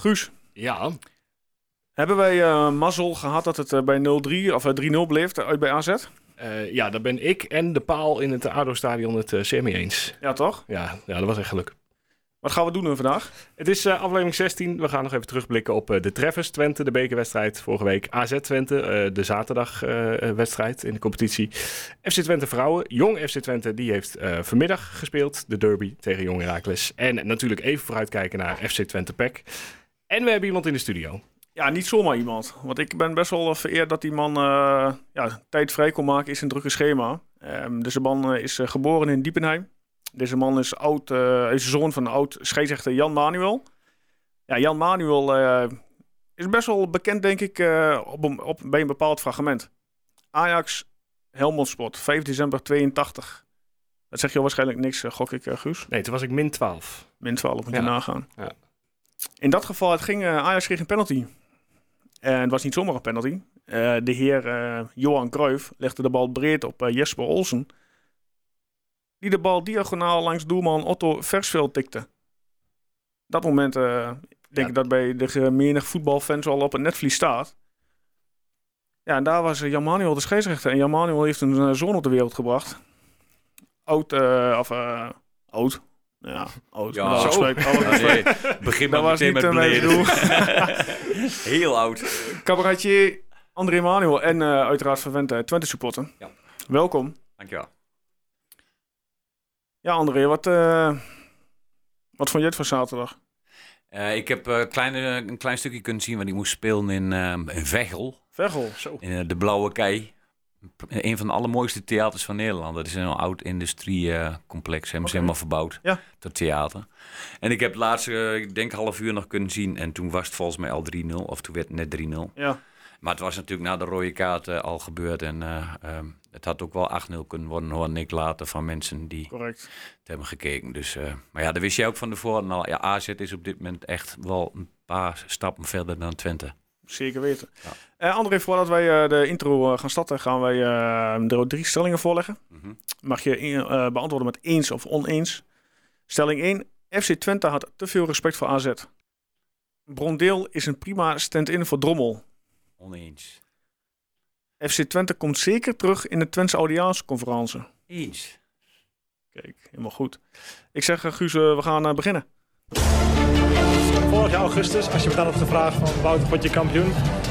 Guus, Ja, hebben wij eh, mazzel gehad dat het eh, bij 0-3 of eh, 3-0 bleef eh, uit bij AZ? ja, daar ben ik en de paal in het ADO-stadion het zeer mee eens. Ja, toch? Ja, ja, dat was echt geluk. Wat gaan we doen vandaag? Het is eh, aflevering 16. We gaan nog even terugblikken op de treffers Twente, de bekerwedstrijd vorige week. AZ Twente, de zaterdagwedstrijd in de competitie. FC Twente vrouwen. Jong FC Twente, die heeft vanmiddag gespeeld. De derby tegen Jong Heracles. En natuurlijk even vooruitkijken naar FC Twente PEC. En we hebben iemand in de studio. Ja, niet zomaar iemand. Want ik ben best wel vereerd dat die man eh, ja, tijd vrij kon maken is een drukke schema. Ehm, deze man eh, is eh, geboren in Diepenheim. Deze man is, oud, eh, is zoon van oud scheidsrechter Jan Manuel. Ja, Jan Manuel is best wel bekend, denk ik, op, een- op, bij een bepaald fragment. Ajax, Helmond Sport, 5 december 82. Dat zeg je waarschijnlijk niks, gok ik, Guus. Nee, toen was ik min 12. Min 12 moet je nagaan. Ja. In dat geval, het ging, eh, Ajax kreeg een penalty. En het was niet zomaar een penalty. Eh, de heer eh, Johan Cruijff legde de bal breed op Jesper Olsen. Die de bal diagonaal langs doelman Otto Versveld tikte. Dat moment denk Ja. ik dat bij de menig voetbalfans al op het netvlies staat. Ja, en daar was Jan Manuel de scheidsrechter. En Jan Manuel heeft een zoon op de wereld gebracht. Oud, of eh, oud. Ja, oud. Ja, nee, begin maar meteen met beleden. Heel oud. Cabaretier André Manuel en eh, uiteraard verwend Twente supporter. Ja. Welkom. Dankjewel. Ja, André, wat, eh, wat vond je het van zaterdag? Eh, ik heb kleine, een klein stukje kunnen zien, want ik moest spelen in, in Veghel, Veghel. Zo. in de Blauwe Kei. Een van de allermooiste theaters van Nederland. Dat is een oud industriecomplex. Hebben ze helemaal verbouwd Ja. tot theater. En ik heb het laatste, eh, ik denk half uur nog kunnen zien. En toen was het volgens mij al 3-0. Of toen werd het net 3-0. Ja, Maar het was natuurlijk na de rode kaart eh, al gebeurd. En eh, ehm, het had ook wel 8-0 kunnen worden, hoorde ik later van mensen die correct. het hebben gekeken. Dus, maar ja, dat wist jij ook van tevoren al. Ja, AZ is op dit moment echt wel een paar stappen verder dan Twente. Zeker weten. Ja. Eh, André, voordat wij eh, de intro eh, gaan starten, gaan wij eh, er drie stellingen voorleggen. Mhm. Mag je in- eh, beantwoorden met eens of oneens. Stelling 1. FC Twente had te veel respect voor AZ. Brondeel is een prima stand-in voor Drommel. Oneens. FC Twente komt zeker terug in de Twentse Audiaansconferentie. Eens. Kijk, helemaal goed. Ik zeg, Guus, we gaan beginnen. Vorig jaar augustus, als je me dan op de vraag van Wouter, word je kampioen?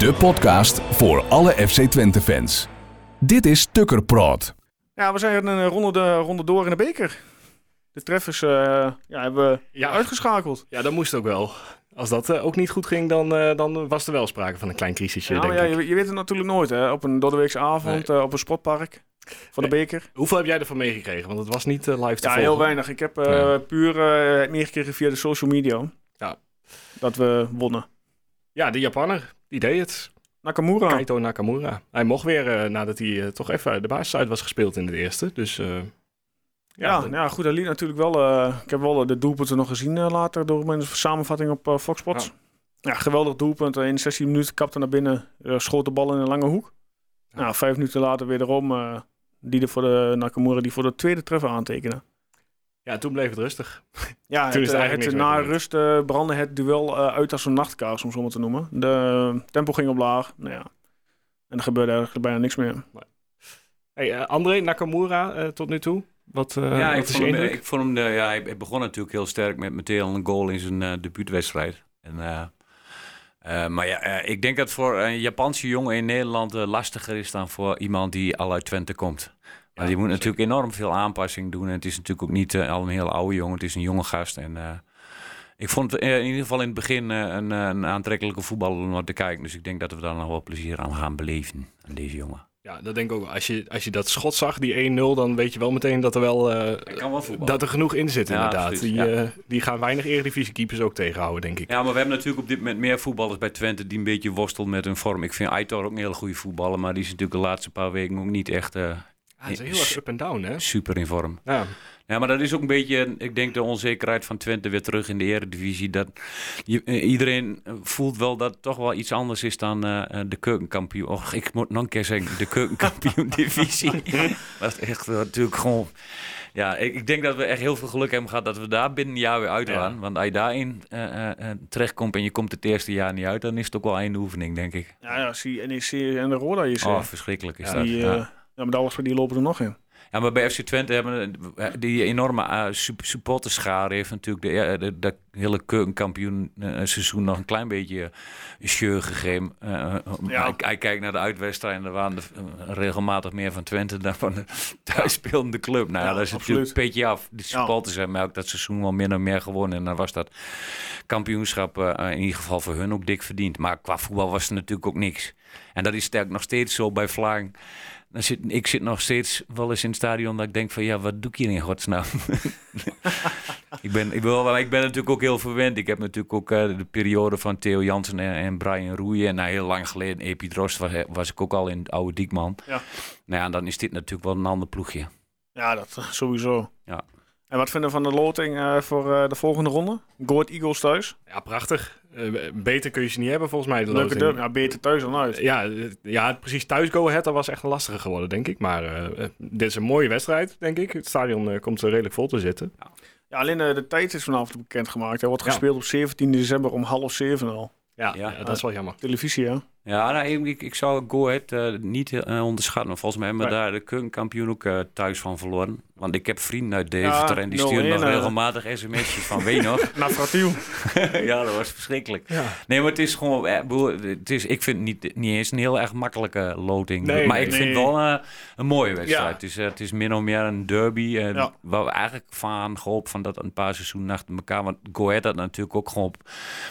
De podcast voor alle FC Twente fans. Dit is Tukker Praat. Ja, we zijn een ronde, de, ronde door in de beker. De treffers eh, ja, hebben we Ja. uitgeschakeld. Ja, dat moest ook wel. Als dat eh, ook niet goed ging, dan, eh, dan was er wel sprake van een klein crisisje, Ja, denk ja, ik. je, je weet het natuurlijk nooit, hè. Op een doordeweekse avond, op een sportpark van de Nee. beker. Hoeveel heb jij ervan meegekregen? Want het was niet live te Ja, volgen. heel weinig. Ik heb eh, Ja. puur eh, meegekregen via de social media. Ja. Dat we wonnen. Ja, de Japanner, die deed het. Nakamura. Kaito Nakamura. Hij mocht weer eh, nadat hij eh, toch even de basis uit was gespeeld in het eerste. Dus eh, Ja, ja, nou ja, goed, dat liet natuurlijk wel. ik heb wel de doelpunten nog gezien later door mijn samenvatting op Fox Sports. Ja. geweldig doelpunt. In 16 minuten kapte naar binnen, schoot de bal in een lange hoek. Ja. Nou, vijf minuten later weer erom. die er voor de Nakamura die voor de tweede treffer aantekenen. Ja, toen bleef het rustig. Ja, Toen is het, eh, eigenlijk het, niks na rust eh, brandde het duel eh, uit als een nachtkaars, om zo maar te noemen. De tempo ging omlaag. Nou ja. En er gebeurde eigenlijk bijna niks meer. Hey, eh, André Nakamura eh, tot nu toe? Wat, eh, ja, wat ik is vond, je hem, ik vond hem de, ja, hij begon natuurlijk heel sterk met meteen al een goal in zijn eh debuutwedstrijd. En, eh, eh, maar ja, ik denk dat het voor een Japanse jongen in Nederland lastiger is dan voor iemand die al uit Twente komt. Maar die moet natuurlijk enorm veel aanpassing doen. En het is natuurlijk ook niet eh, al een heel oude jongen. Het is een jonge gast. En eh, ik vond het eh, in ieder geval in het begin een, een aantrekkelijke voetballer om naar te kijken. Dus ik denk dat we daar nog wel plezier aan gaan beleven. Aan deze jongen. Ja, dat denk ik ook. Als je, als je dat schot zag, die 1-0, dan weet je wel meteen dat er wel, dat er genoeg in zit Ja, inderdaad. Die, ja. die gaan weinig eredivisiekeepers ook tegenhouden, denk ik. Ja, maar we hebben natuurlijk op dit moment meer voetballers bij Twente die een beetje worstelen met hun vorm. Ik vind Aitor ook een hele goede voetballer, maar die is natuurlijk de laatste paar weken ook niet echt Ja, het is heel erg up en down, hè? super in vorm. Ja. Ja, maar dat is ook een beetje, ik denk, de onzekerheid van Twente weer terug in de eredivisie. Dat je, eh, iedereen voelt wel dat het toch wel iets anders is dan eh, eh, de keukenkampioen. Och, ik moet nog een keer zeggen, de keukenkampioen-divisie. dat is echt natuurlijk gewoon... Ja, ik, ik denk dat we echt heel veel geluk hebben gehad dat we daar binnen een jaar weer uit Ja. waren. Want als je daarin eh, eh, eh, terechtkomt en je komt het eerste jaar niet uit, dan is het ook wel einde oefening, denk ik. Ja, ja, zie NEC en de Roda is. Oh, verschrikkelijk is Ja, dat. die, ja. Eh, ja, met alles voor die lopen er nog in. Ja, maar bij FC Twente hebben eh, die enorme uh, supporterschare heeft natuurlijk de, eh, de, de hele keukenkampioen eh, seizoen nog een klein beetje sjeur gegeven. Eh, Ja. Kijkt naar de uitwedstrijden, er waren er eh, regelmatig meer van Twente dan van de thuis spelende club. Nou ja, dat is absoluut. natuurlijk een beetje af. De supporters hebben ook dat seizoen wel min en meer gewonnen. En dan was dat kampioenschap eh, in ieder geval voor hun ook dik verdiend. Maar qua voetbal was er natuurlijk ook niks. En dat is sterk nog steeds zo bij Vlaag. Dan zit, ik zit nog steeds wel eens in het stadion dat ik denk van ja, wat doe ik hier in godsnaam? ik, ben, ik, wil, ik ben natuurlijk ook heel verwend. Ik heb natuurlijk ook eh, de periode van Theo Jansen en, en Brian Roeien. En nou, heel lang geleden, Epi Drost, was, was ik ook al in het oude Diekman. Ja. Nou ja, dan is dit natuurlijk wel een ander ploegje. Ja, dat eh, sowieso. Ja. En wat vinden we van de loting eh, voor eh, de volgende ronde? Goat Eagles thuis. ja, prachtig. Eh, beter kun je ze niet hebben, volgens mij. De Leuke. Ja, beter thuis dan uit. Ja, eh, ja, precies. Thuis go ahead, dat was echt een lastige geworden, denk ik. Maar eh, dit is een mooie wedstrijd, denk ik. Het stadion komt er redelijk vol te zitten. Ja, alleen eh, de tijd is vanavond bekendgemaakt. Hij wordt Ja. gespeeld op 17 december om half zeven al. Ja, Ja. ja, dat is wel jammer. Televisie, hè? Ja, nou, ik, ik zou Go Ahead eh, niet eh, onderschatten. Volgens mij hebben we Nee. daar de keukenkampioen ook eh, thuis van verloren. Want ik heb vrienden uit Deventer Ja, en die sturen 0-1, nog regelmatig sms'jes van weet je nog? Na Fratiel. ja, dat was verschrikkelijk. Ja. Nee, maar het is gewoon... het is, ik vind het niet, niet eens een heel erg makkelijke loting. Nee, maar nee, ik vind het wel een mooie wedstrijd. Ja. Het, is, het is min of meer een derby. Waar we eigenlijk van gehoopt van dat een paar seizoenen achter elkaar. Want Go Ahead had natuurlijk ook gewoon... op-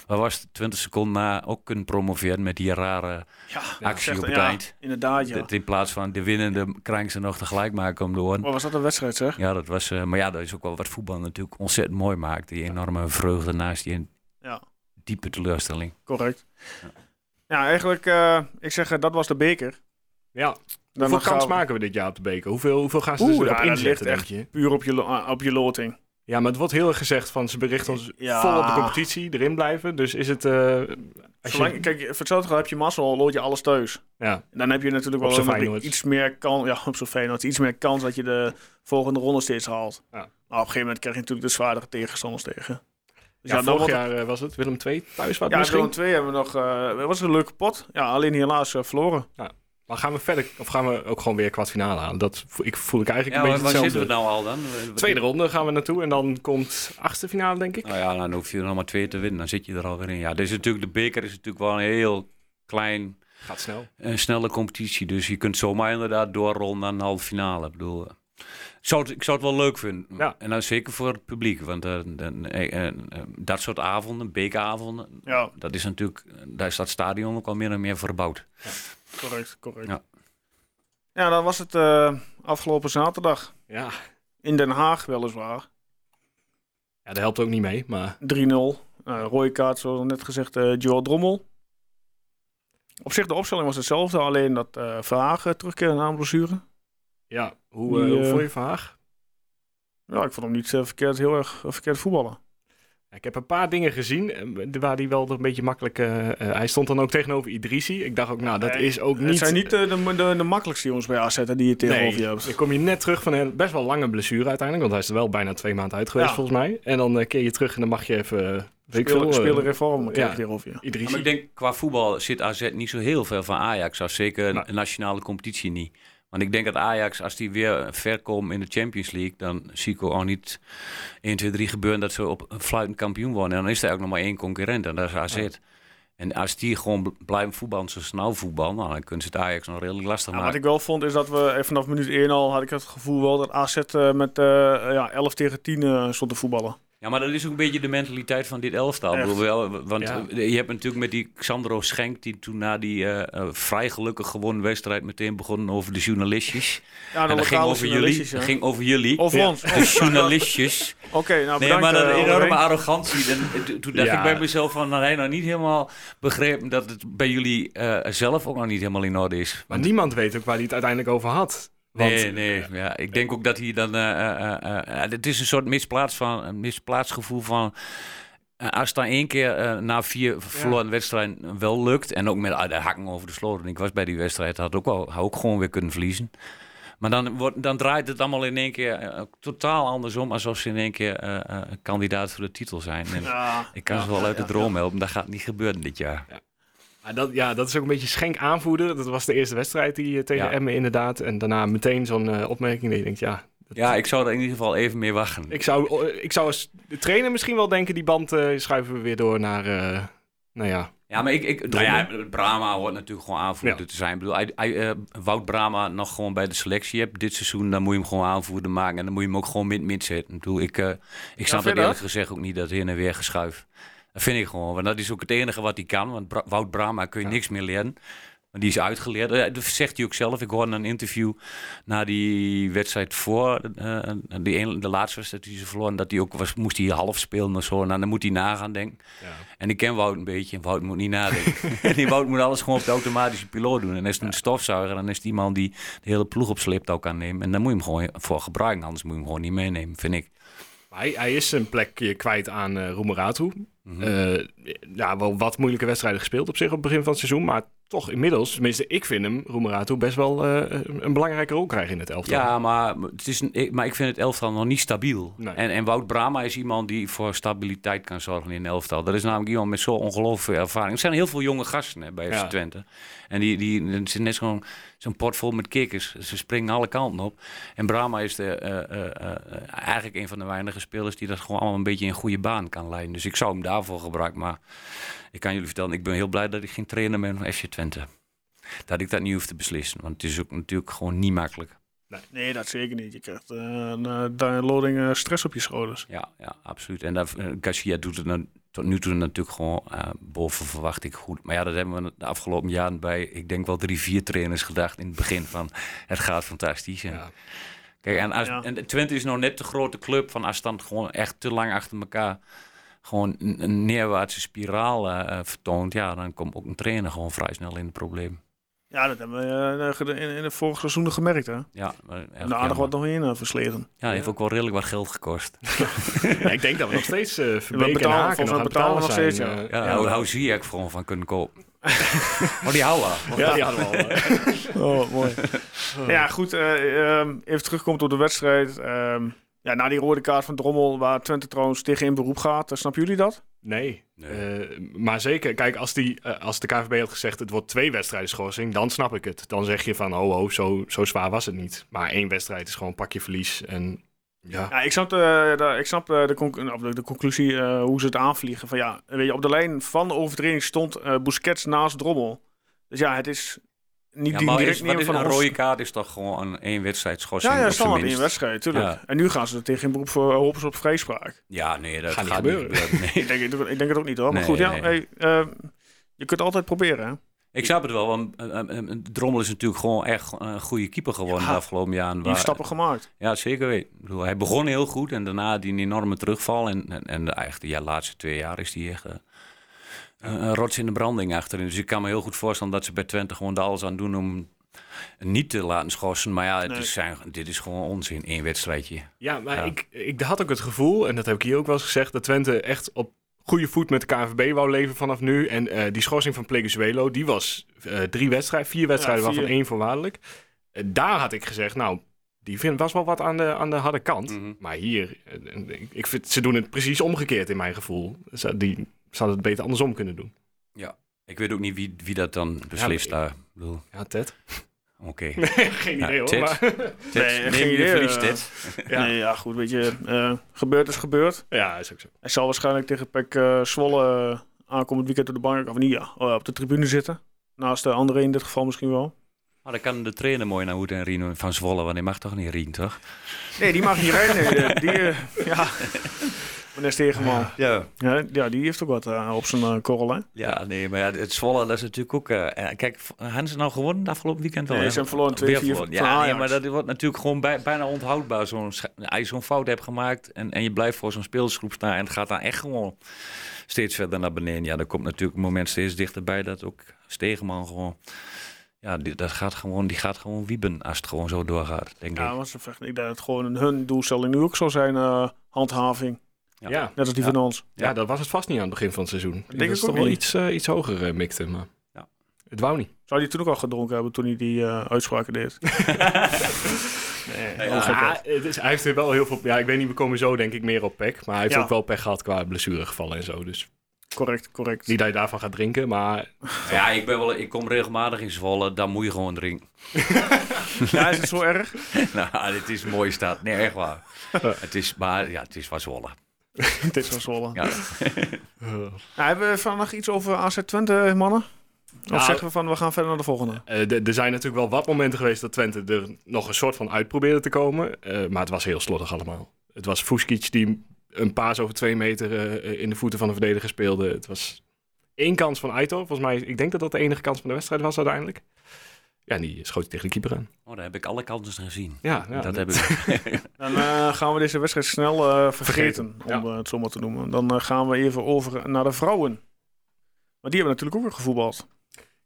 Waar was het? 20 seconden na ook kunnen promoveren met die rare Ja, actie op het ja, eind. Inderdaad, ja. Dat in plaats van de winnende krijgen ze nog tegelijk maken om oren. Wat was dat een wedstrijd, zeg? Ja, dat was, eh, maar ja, dat is ook wel wat voetbal natuurlijk ontzettend mooi maakt. Die enorme vreugde naast die Ja, diepe teleurstelling. correct. Ja, eigenlijk, eh, ik zeg, eh, dat was de beker. Ja. Dan Hoeveel gaan kans we maken we dit jaar op de beker? Hoeveel, hoeveel gaan ze Oeh, dus erop inzetten, ligt denk je? Puur op je, op je loting. Ja, maar het wordt heel erg gezegd van ze berichten ons Ja. vol op de competitie, erin blijven. Dus is het... eh, als Zolang, je, Kijk, voor hetzelfde heb je mazzel, lood je alles thuis. ja, dan heb je natuurlijk Op wel een- iets meer kans. Ja, op zo'n. Iets meer kans dat je de volgende ronde steeds haalt. Ja. Maar op een gegeven moment krijg je natuurlijk de zwaardere tegenstanders tegen. Dus ja, dan vorig jaar eh, was het Willem II thuis wat Ja, misschien. Willem 2 hebben we nog. dat was een leuke pot. Ja, alleen helaas eh, verloren. Maar gaan we verder, of gaan we ook gewoon weer kwartfinale aan? Dat voel ik, voel ik eigenlijk Ja, een waar, beetje waar zitten hetzelfde. we nou al dan? Tweede ronde gaan we naartoe en dan komt achtste finale, denk ik. Nou ja, dan hoef je er nog maar twee te winnen. Dan zit je er alweer in. Ja, is natuurlijk, de beker is natuurlijk wel een heel klein, Gaat snel. eh, snelle competitie. Dus je kunt zomaar inderdaad doorrollen naar een halve finale. Ik bedoel, ik zou, het, ik zou het wel leuk vinden. Ja. En dan zeker voor het publiek. Want eh, dan, dat soort avonden, bekeravonden, Ja, dat is natuurlijk, daar is dat stadion ook al meer en meer verbouwd. Correct. correct. Ja. Ja, dan was het eh, afgelopen zaterdag. Ja. In Den Haag, weliswaar. 3-0. ja, dat helpt ook niet mee, maar Uh, rode kaart, zoals net gezegd, eh Joel Drommel. Op zich, de opstelling was hetzelfde. Alleen dat eh Verhagen terugkeerde na een blessure. ja, hoe, Die, hoe vond je Verhaag? Ja, ik vond hem niet verkeerd, heel erg verkeerd voetballen. Ik heb een paar dingen gezien eh, waar hij wel een beetje makkelijk... eh, eh, hij stond dan ook tegenover Idrissi. Ik dacht ook, nou, dat Nee, is ook niet... Het zijn niet de, de, de makkelijkste jongens bij AZ die je tegenover je hebt. dan kom je net terug van een best wel lange blessure uiteindelijk. Want hij is er wel bijna twee maanden uit geweest Ja. volgens mij. En dan keer je terug en dan mag je even... weet ik veel, Spelen, reform krijg ja. je tegenover je. Ja, maar ik denk, qua voetbal zit AZ niet zo heel veel van Ajax. Zeker een nationale competitie niet. Want ik denk dat Ajax, als die weer ver komen in de Champions League... dan zie ik ook niet 1, 2, 3 gebeuren dat ze op een fluitend kampioen worden. En dan is er ook nog maar één concurrent en dat is AZ. En als die gewoon bl- blijven voetballen zoals ze nou voetballen... Nou, dan kunnen ze het Ajax nog redelijk lastig Ja, wat maken. ik wel vond is dat we eh, vanaf minuut 1 al had ik het gevoel wel dat AZ eh, met eh, ja, 11 tegen 10 eh, stond te voetballen. Ja, maar dat is ook een beetje de mentaliteit van dit elftal. Ik Echt. bedoel, wel, want Ja. je hebt natuurlijk met die Xandro Schenk... die toen na die eh, eh, vrij gelukkig gewonnen wedstrijd... meteen begon over de journalistjes. Ja, de en dat ging over jullie. ging over jullie. Over ons. De journalistjes. Oké, nou Nee, bedankt. maar dat eh, enorme arrogantie. En, toen- dacht Ja. ik bij mezelf van... Nou, hij nou niet helemaal begrepen... dat het bij jullie eh, zelf ook nog niet helemaal in orde is. Maar niemand weet ook waar hij het uiteindelijk over had. Want, nee, nee. Ja, ik denk ook dat hij dan... eh, eh, eh, het is een soort misplaats van, een misplaatst gevoel van... als het dan één keer na vier verloren wedstrijden wel lukt... en ook met ah, de hakken over de sloot... ik was bij die wedstrijd, had ook, wel, had ook gewoon weer kunnen verliezen... Maar dan, wordt, dan draait het allemaal in één keer totaal andersom... alsof ze in één keer kandidaat voor de titel zijn. En Ja, ik kan ze wel uit de droom helpen, dat gaat niet gebeuren dit jaar. Maar dat, ja, dat is ook een beetje schenk aanvoeren. Dat was de eerste wedstrijd die eh, tegen Ja. Emmen inderdaad. En daarna meteen zo'n eh, opmerking dat je denkt, ja... dat- Ja, ik zou er in ieder geval even mee wachten. Ik zou, eh, ik zou als de trainer misschien wel denken, die band eh, schuiven we weer door naar, eh, nou ja... Ja, maar ik, ik nou ja, Brama hoort natuurlijk gewoon aanvoerder Ja. te zijn. Ik bedoel, hij, hij, eh, Wout Brama nog gewoon bij de selectie hebt dit seizoen, dan moet je hem gewoon aanvoerder maken en dan moet je hem ook gewoon mid-mid zetten. Ik bedoel, ik, eh, ik snap het eerlijk gezegd ook niet dat heen en weer geschuif. Dat vind ik gewoon, want dat is ook het enige wat hij kan. Want Bra- Wout Brama kun je niks meer leren. Maar die is uitgeleerd. Eh, Dat zegt hij ook zelf. Ik hoorde een interview na die wedstrijd voor, eh, die ene, de laatste wedstrijd die ze verloren, dat hij ook was, moest hij half spelen of zo. En dan moet hij nagaan, denk ik. En ik ken Wout een beetje. En Wout moet niet nadenken. en die Wout moet alles gewoon op de automatische piloot doen. En als het een stofzuiger, dan is het iemand die de hele ploeg op sleeptouw kan nemen. En dan moet je hem gewoon voor gebruiken. Anders moet je hem gewoon niet meenemen, vind ik. Hij, hij is zijn plekje kwijt aan eh Roemeratu. Mhm. Eh, ja, wel wat moeilijke wedstrijden gespeeld op zich op het begin van het seizoen. Maar toch inmiddels, tenminste ik vind hem, Roemeratu, best wel eh, een belangrijke rol krijgen in het elftal. Ja, maar, het is een, ik, maar ik vind het elftal nog niet stabiel. Nee. En, en Wout Brama is iemand die voor stabiliteit kan zorgen in een elftal. Dat is namelijk iemand met zo'n ongelooflijke ervaring. Er zijn heel veel jonge gasten hè, bij FC Ja. Twente. En die, die, het is net zo'n zo'n pot vol met kikkers. Ze springen alle kanten op. En Brama is de, eh, eh, eh, eigenlijk een van de weinige spelers die dat gewoon allemaal een beetje in een goede baan kan leiden. Dus ik zou hem daarvoor gebruiken. Maar ik kan jullie vertellen, ik ben heel blij dat ik geen trainer ben van FC Twente. Dat ik dat niet hoef te beslissen. Want het is ook natuurlijk gewoon niet makkelijk. Nee, dat zeker niet. Je krijgt eh, een downloading eh, stress op je schouders. Ja, ja absoluut. En Garcia doet het dan, tot nu toe natuurlijk gewoon eh, boven verwachting goed. Maar ja, dat hebben we de afgelopen jaren bij, ik denk wel drie, vier trainers gedacht in het begin van het gaat fantastisch. En, Ja. Kijk, en, als, Ja. en Twente is nog net de grote club van dan gewoon echt te lang achter elkaar gewoon een, neerwaartse spiraal eh, eh, vertoont, ja, dan komt ook een trainer gewoon vrij snel in het probleem. Ja, dat hebben we eh, gede- in, in de vorige seizoenen gemerkt. Hè? Ja, maar echt En aardig wat nog in uh, versleten. Ja, heeft ook wel redelijk wat geld gekost. Ja, ik denk dat we nog steeds eh Verbeek en betalen- Haken volgens nog mij aan het betalen we betalen nog zijn. steeds, eh, Ja, Hou, hou zie je ik gewoon van kunnen kopen. oh, die houden. ja, die hadden we al. eh. Oh, mooi. ja, goed. eh, ehm, even terugkomt op de wedstrijd. Ehm, ja, na die rode kaart van Drommel, waar Twente trouwens tegen in beroep gaat. eh, snappen jullie dat? Nee. Nee. Eh, maar zeker, kijk, als, die, eh, als de KVB had gezegd het wordt twee wedstrijden schorsing, dan snap ik het. Dan zeg je van, oh, oh zo, zo zwaar was het niet. Maar één wedstrijd is gewoon pak je verlies. En ja, Ja, ik snap de, de, ik snap eh, de, de, de conclusie eh, hoe ze het aanvliegen. Van ja, weet je, op de lijn van de overtreding stond eh Busquets naast Drommel. Dus ja, het is niet Ja, die maar direct nemen van een ons. rode kaart is toch gewoon een één wedstrijd schorsing Ja, ja, standaard een wedstrijd, tuurlijk. Ja. En nu gaan ze er tegen in beroep voor hopen ze op vrijspraak. Ja, nee, dat Gaat gaat, niet niet gebeuren. Nee. Ik denk, ik, denk het ook niet hoor. Maar Nee, goed, ja, nee. hey, eh, je kunt altijd proberen. Hè? Ik snap het wel, want eh, eh, eh, Drommel is natuurlijk gewoon echt een goede keeper geworden Ja. de afgelopen jaren. Die waar- stappen gemaakt. Ja, zeker weten. Ik bedoel, hij begon heel goed en daarna die enorme terugval. En, en, en de, eigenlijk de ja, laatste twee jaar is hij echt eh, een- rots in de branding achterin. Dus ik kan me heel goed voorstellen dat ze bij Twente gewoon er alles aan doen om niet te laten schorsen. Maar ja, het Nee. is zijn, dit is gewoon onzin, één wedstrijdje. ja maar Ja. Ik, ik had ook het gevoel, en dat heb ik hier ook wel eens gezegd, dat Twente echt op goede voet met de KNVB wou leven vanaf nu. En eh, die schorsing van Pleguezuelo, die was eh, drie wedstrijden, vier wedstrijden, Ja, vier. waarvan één voorwaardelijk. Eh, daar had ik gezegd, nou, die vind, was wel wat aan de, aan de harde kant. Mhm. Maar hier, ik, ik vind, ze doen het precies omgekeerd in mijn gevoel. Ze, die zouden het beter andersom kunnen doen. Ik weet ook niet wie, wie dat dan beslist daar. Ik bedoel, Ja, Ted. Oké. Geen Ja, idee hoor, Ted. maar... Ted, Nee, neem geen je idee, verlies, eh. Ted. Ja. Nee, ja, goed, weet je. eh, gebeurd is gebeurd. ja, is ook zo. Hij zal waarschijnlijk tegen Pek eh, Zwolle uh, aankomend weekend op de bank, of niet, ja, op de tribune zitten. Naast de andere in dit geval misschien wel. Maar dan kan de trainer mooi naar Hoed en Rien van Zwolle, want hij mag toch niet Rien, toch? Nee, die mag niet rijden. Nee, die, die, ja. Meneer Stegeman. Ja. Ja, ja, die heeft ook wat eh, op zijn eh, korrel, hè? Ja, nee, maar ja, het Zwolle, dat is natuurlijk ook... eh, kijk, hebben ze nou gewonnen het afgelopen weekend wel? Nee, hè? ze hebben verloren Weer 2-4 verloren. Ja, nee, maar dat wordt natuurlijk gewoon bij- bijna onhoudbaar. Zo'n, scha- als je zo'n fout hebt gemaakt en, en je blijft voor zo'n spelersgroep staan... en het gaat dan echt gewoon steeds verder naar beneden. Ja, dan komt natuurlijk een moment steeds dichterbij dat ook Stegeman gewoon... Ja, die, dat gaat gewoon, die gaat gewoon wieben als het gewoon zo doorgaat, denk Ja, ik. want ze vechten, ik denk dat het gewoon hun doelstelling nu ook zal zijn, handhaving. Ja, Ja. ja. Net als die Ja. van ons. dat was het vast niet aan het begin van het seizoen. denk dat is ook toch wel iets, eh, iets hoger eh, mikte, maar Ja. het wou niet. Zou hij toen ook al gedronken hebben toen hij die eh, uitspraken deed? nee, Ja? Ja, het is, hij heeft er wel heel veel... Ja, ik weet niet, we komen zo denk ik meer op pek. Maar hij heeft Ja. ook wel pech gehad qua blessuregevallen en zo. Dus correct, correct. niet dat je daarvan gaat drinken, maar... Ja, ik, ben wel, ik kom regelmatig in Zwolle, dan moet je gewoon drinken. Ja, is het zo erg? nou, dit is een mooie stad. Nee, echt waar. het is, maar ja, het is wel Zwolle. Het is wel Zwolle. Ja. Nou, hebben we vandaag iets over AZ Twente, mannen? Of Nou, zeggen we van, we gaan verder naar de volgende? Eh, er zijn natuurlijk wel wat momenten geweest dat Twente er nog een soort van uit probeerde te komen. eh, maar het was heel slordig allemaal. Het was Fuskic die een paas over twee meter eh, in de voeten van de verdediger speelde. Het was één kans van Aitor. Volgens mij, ik denk dat dat de enige kans van de wedstrijd was uiteindelijk. Ja, en die schoot tegen de keeper aan. Oh, daar heb ik alle kanten gezien. Ja, ja dat heb ik. Dan eh, gaan we deze wedstrijd snel eh, vergeten, Vergeten, om eh, het zo maar te noemen. Dan eh, gaan we even over naar de vrouwen. Maar die hebben natuurlijk ook weer gevoetbald.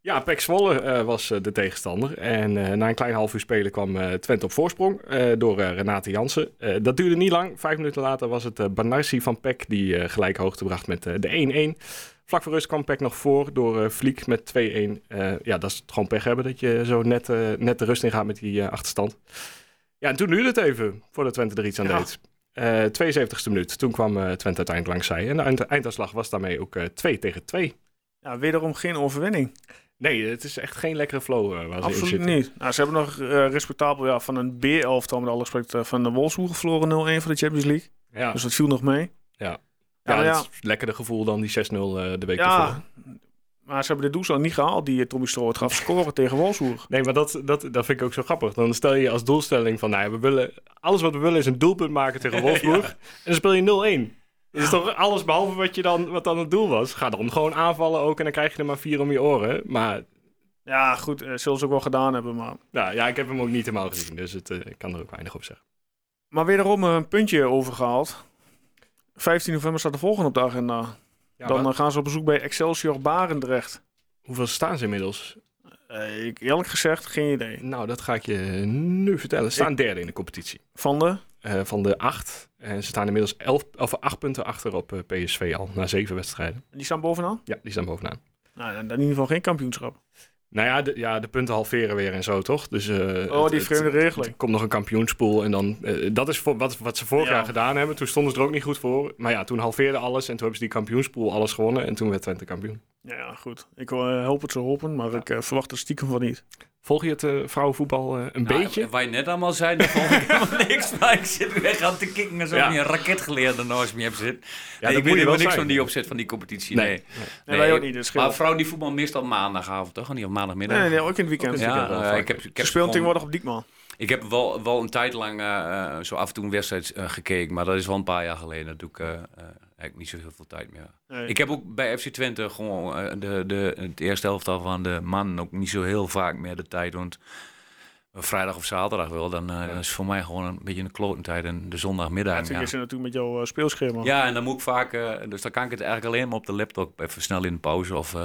Ja, Pek Zwolle eh, was eh, de tegenstander. En eh, na een klein half uur spelen kwam eh, Twente op voorsprong eh, door eh, Renate Jansen. Eh, dat duurde niet lang. Vijf minuten later was het eh Banarsi van Pek die eh, gelijk hoogte bracht met eh, de 1-1. Vlak voor rust kwam Pek nog voor door eh Vliek met 2-1. Eh, ja, dat is het gewoon pech hebben dat je zo net, eh, net de rust in gaat met die achterstand. Ja, en toen duurde het even voordat Twente er iets aan Ja. deed. Eh 72e minuut. Toen kwam eh, Twente uiteindelijk langs zij. En de eind- einduitslag was daarmee ook eh 2 tegen 2. Ja, wederom geen overwinning. Nee, het is echt geen lekkere flow waar ze in Absoluut niet. Nou, ze hebben nog respectabel ja, van een B-elftal met alle respect van de Wolfsburg verloren 0-1 van de Champions League. Ja, Dus dat viel nog mee. ja. Ja, ja, ja. het is lekkerder gevoel dan die 6-0 eh, de week Ja, ervoor. maar ze hebben de doelstelling niet gehaald die eh, Tommy Stroot gaf scoren tegen Wolfsburg. Nee, maar dat, dat, dat vind ik ook zo grappig. Dan stel je als doelstelling van, nou ja, we willen, alles wat we willen is een doelpunt maken tegen Wolfsburg. En dan speel je 0-1. Dat is toch alles behalve wat, je dan, wat dan het doel was. Ga dan gewoon aanvallen ook en dan krijg je er maar vier om je oren. Maar Ja, goed, eh, zullen ze ook wel gedaan hebben. Maar, nou, ja, ik heb hem ook niet helemaal gezien, dus het, ik kan er ook weinig op zeggen. maar wederom een puntje overgehaald. 15 november staat de volgende op de agenda. Ja, Dan maar eh, gaan ze op bezoek bij Excelsior Barendrecht. hoeveel staan ze inmiddels? Eh, ik, eerlijk gezegd, geen idee. Nou, dat ga ik je nu vertellen. Ze staan derde in de competitie. Van de? Eh, van de acht. En ze staan inmiddels elf, of acht punten achter op PSV al, na zeven wedstrijden. Die staan bovenaan? Ja, die staan bovenaan. Nou, dan in ieder geval geen kampioenschap. Nou ja, de, ja, de punten halveren weer en zo, toch? Dus, eh, Oh, het- die vreemde regeling. Er komt nog een kampioenspool en dan... eh, dat is voor, wat, wat ze vorig Ja. jaar gedaan hebben. Toen stonden ze er ook niet goed voor. Maar ja, toen halveerde alles en toen hebben ze die kampioenspool alles gewonnen. En toen werd Twente kampioen. Ja, goed. Ik wil eh, help het zo hopen, maar ik verwacht er stiekem van niet. Volg je het eh, vrouwenvoetbal eh, een Nou, beetje? Waar je net allemaal zei, daar vond ik helemaal niks. Maar ik zit weer aan te kikken alsof Ja. je een raketgeleerde naast me hebt zitten. Ja, Nee, dat ik moet weet helemaal wel niks zijn. van die opzet van die competitie. Nee. Nee, Nee, wij ook niet, dus Maar scheelt. vrouw die voetbal meestal maandagavond, toch? Niet op maandagmiddag. Nee, nee, ook in het weekend. Ja, weekend wel eh, ik heb, ik Ze heb speelt tegenwoordig op Diekman. Ik heb wel, wel een tijd lang zo af en toe een wedstrijd gekeken, maar dat is wel een paar jaar geleden. Dat doe ik eh, eh, eigenlijk niet zo heel veel tijd meer. Nee. Ik heb ook bij FC Twente gewoon eh, de, de, het eerste helftal van de man ook niet zo heel vaak meer de tijd. Want vrijdag of zaterdag wel, dan eh, is voor mij gewoon een beetje een klotentijd en de Ja, zondagmiddag. natuurlijk Ja, is het natuurlijk met jouw eh, speelschema. ja, en dan moet ik vaak, dus dan kan ik het eigenlijk alleen maar op de laptop even snel in de pauze of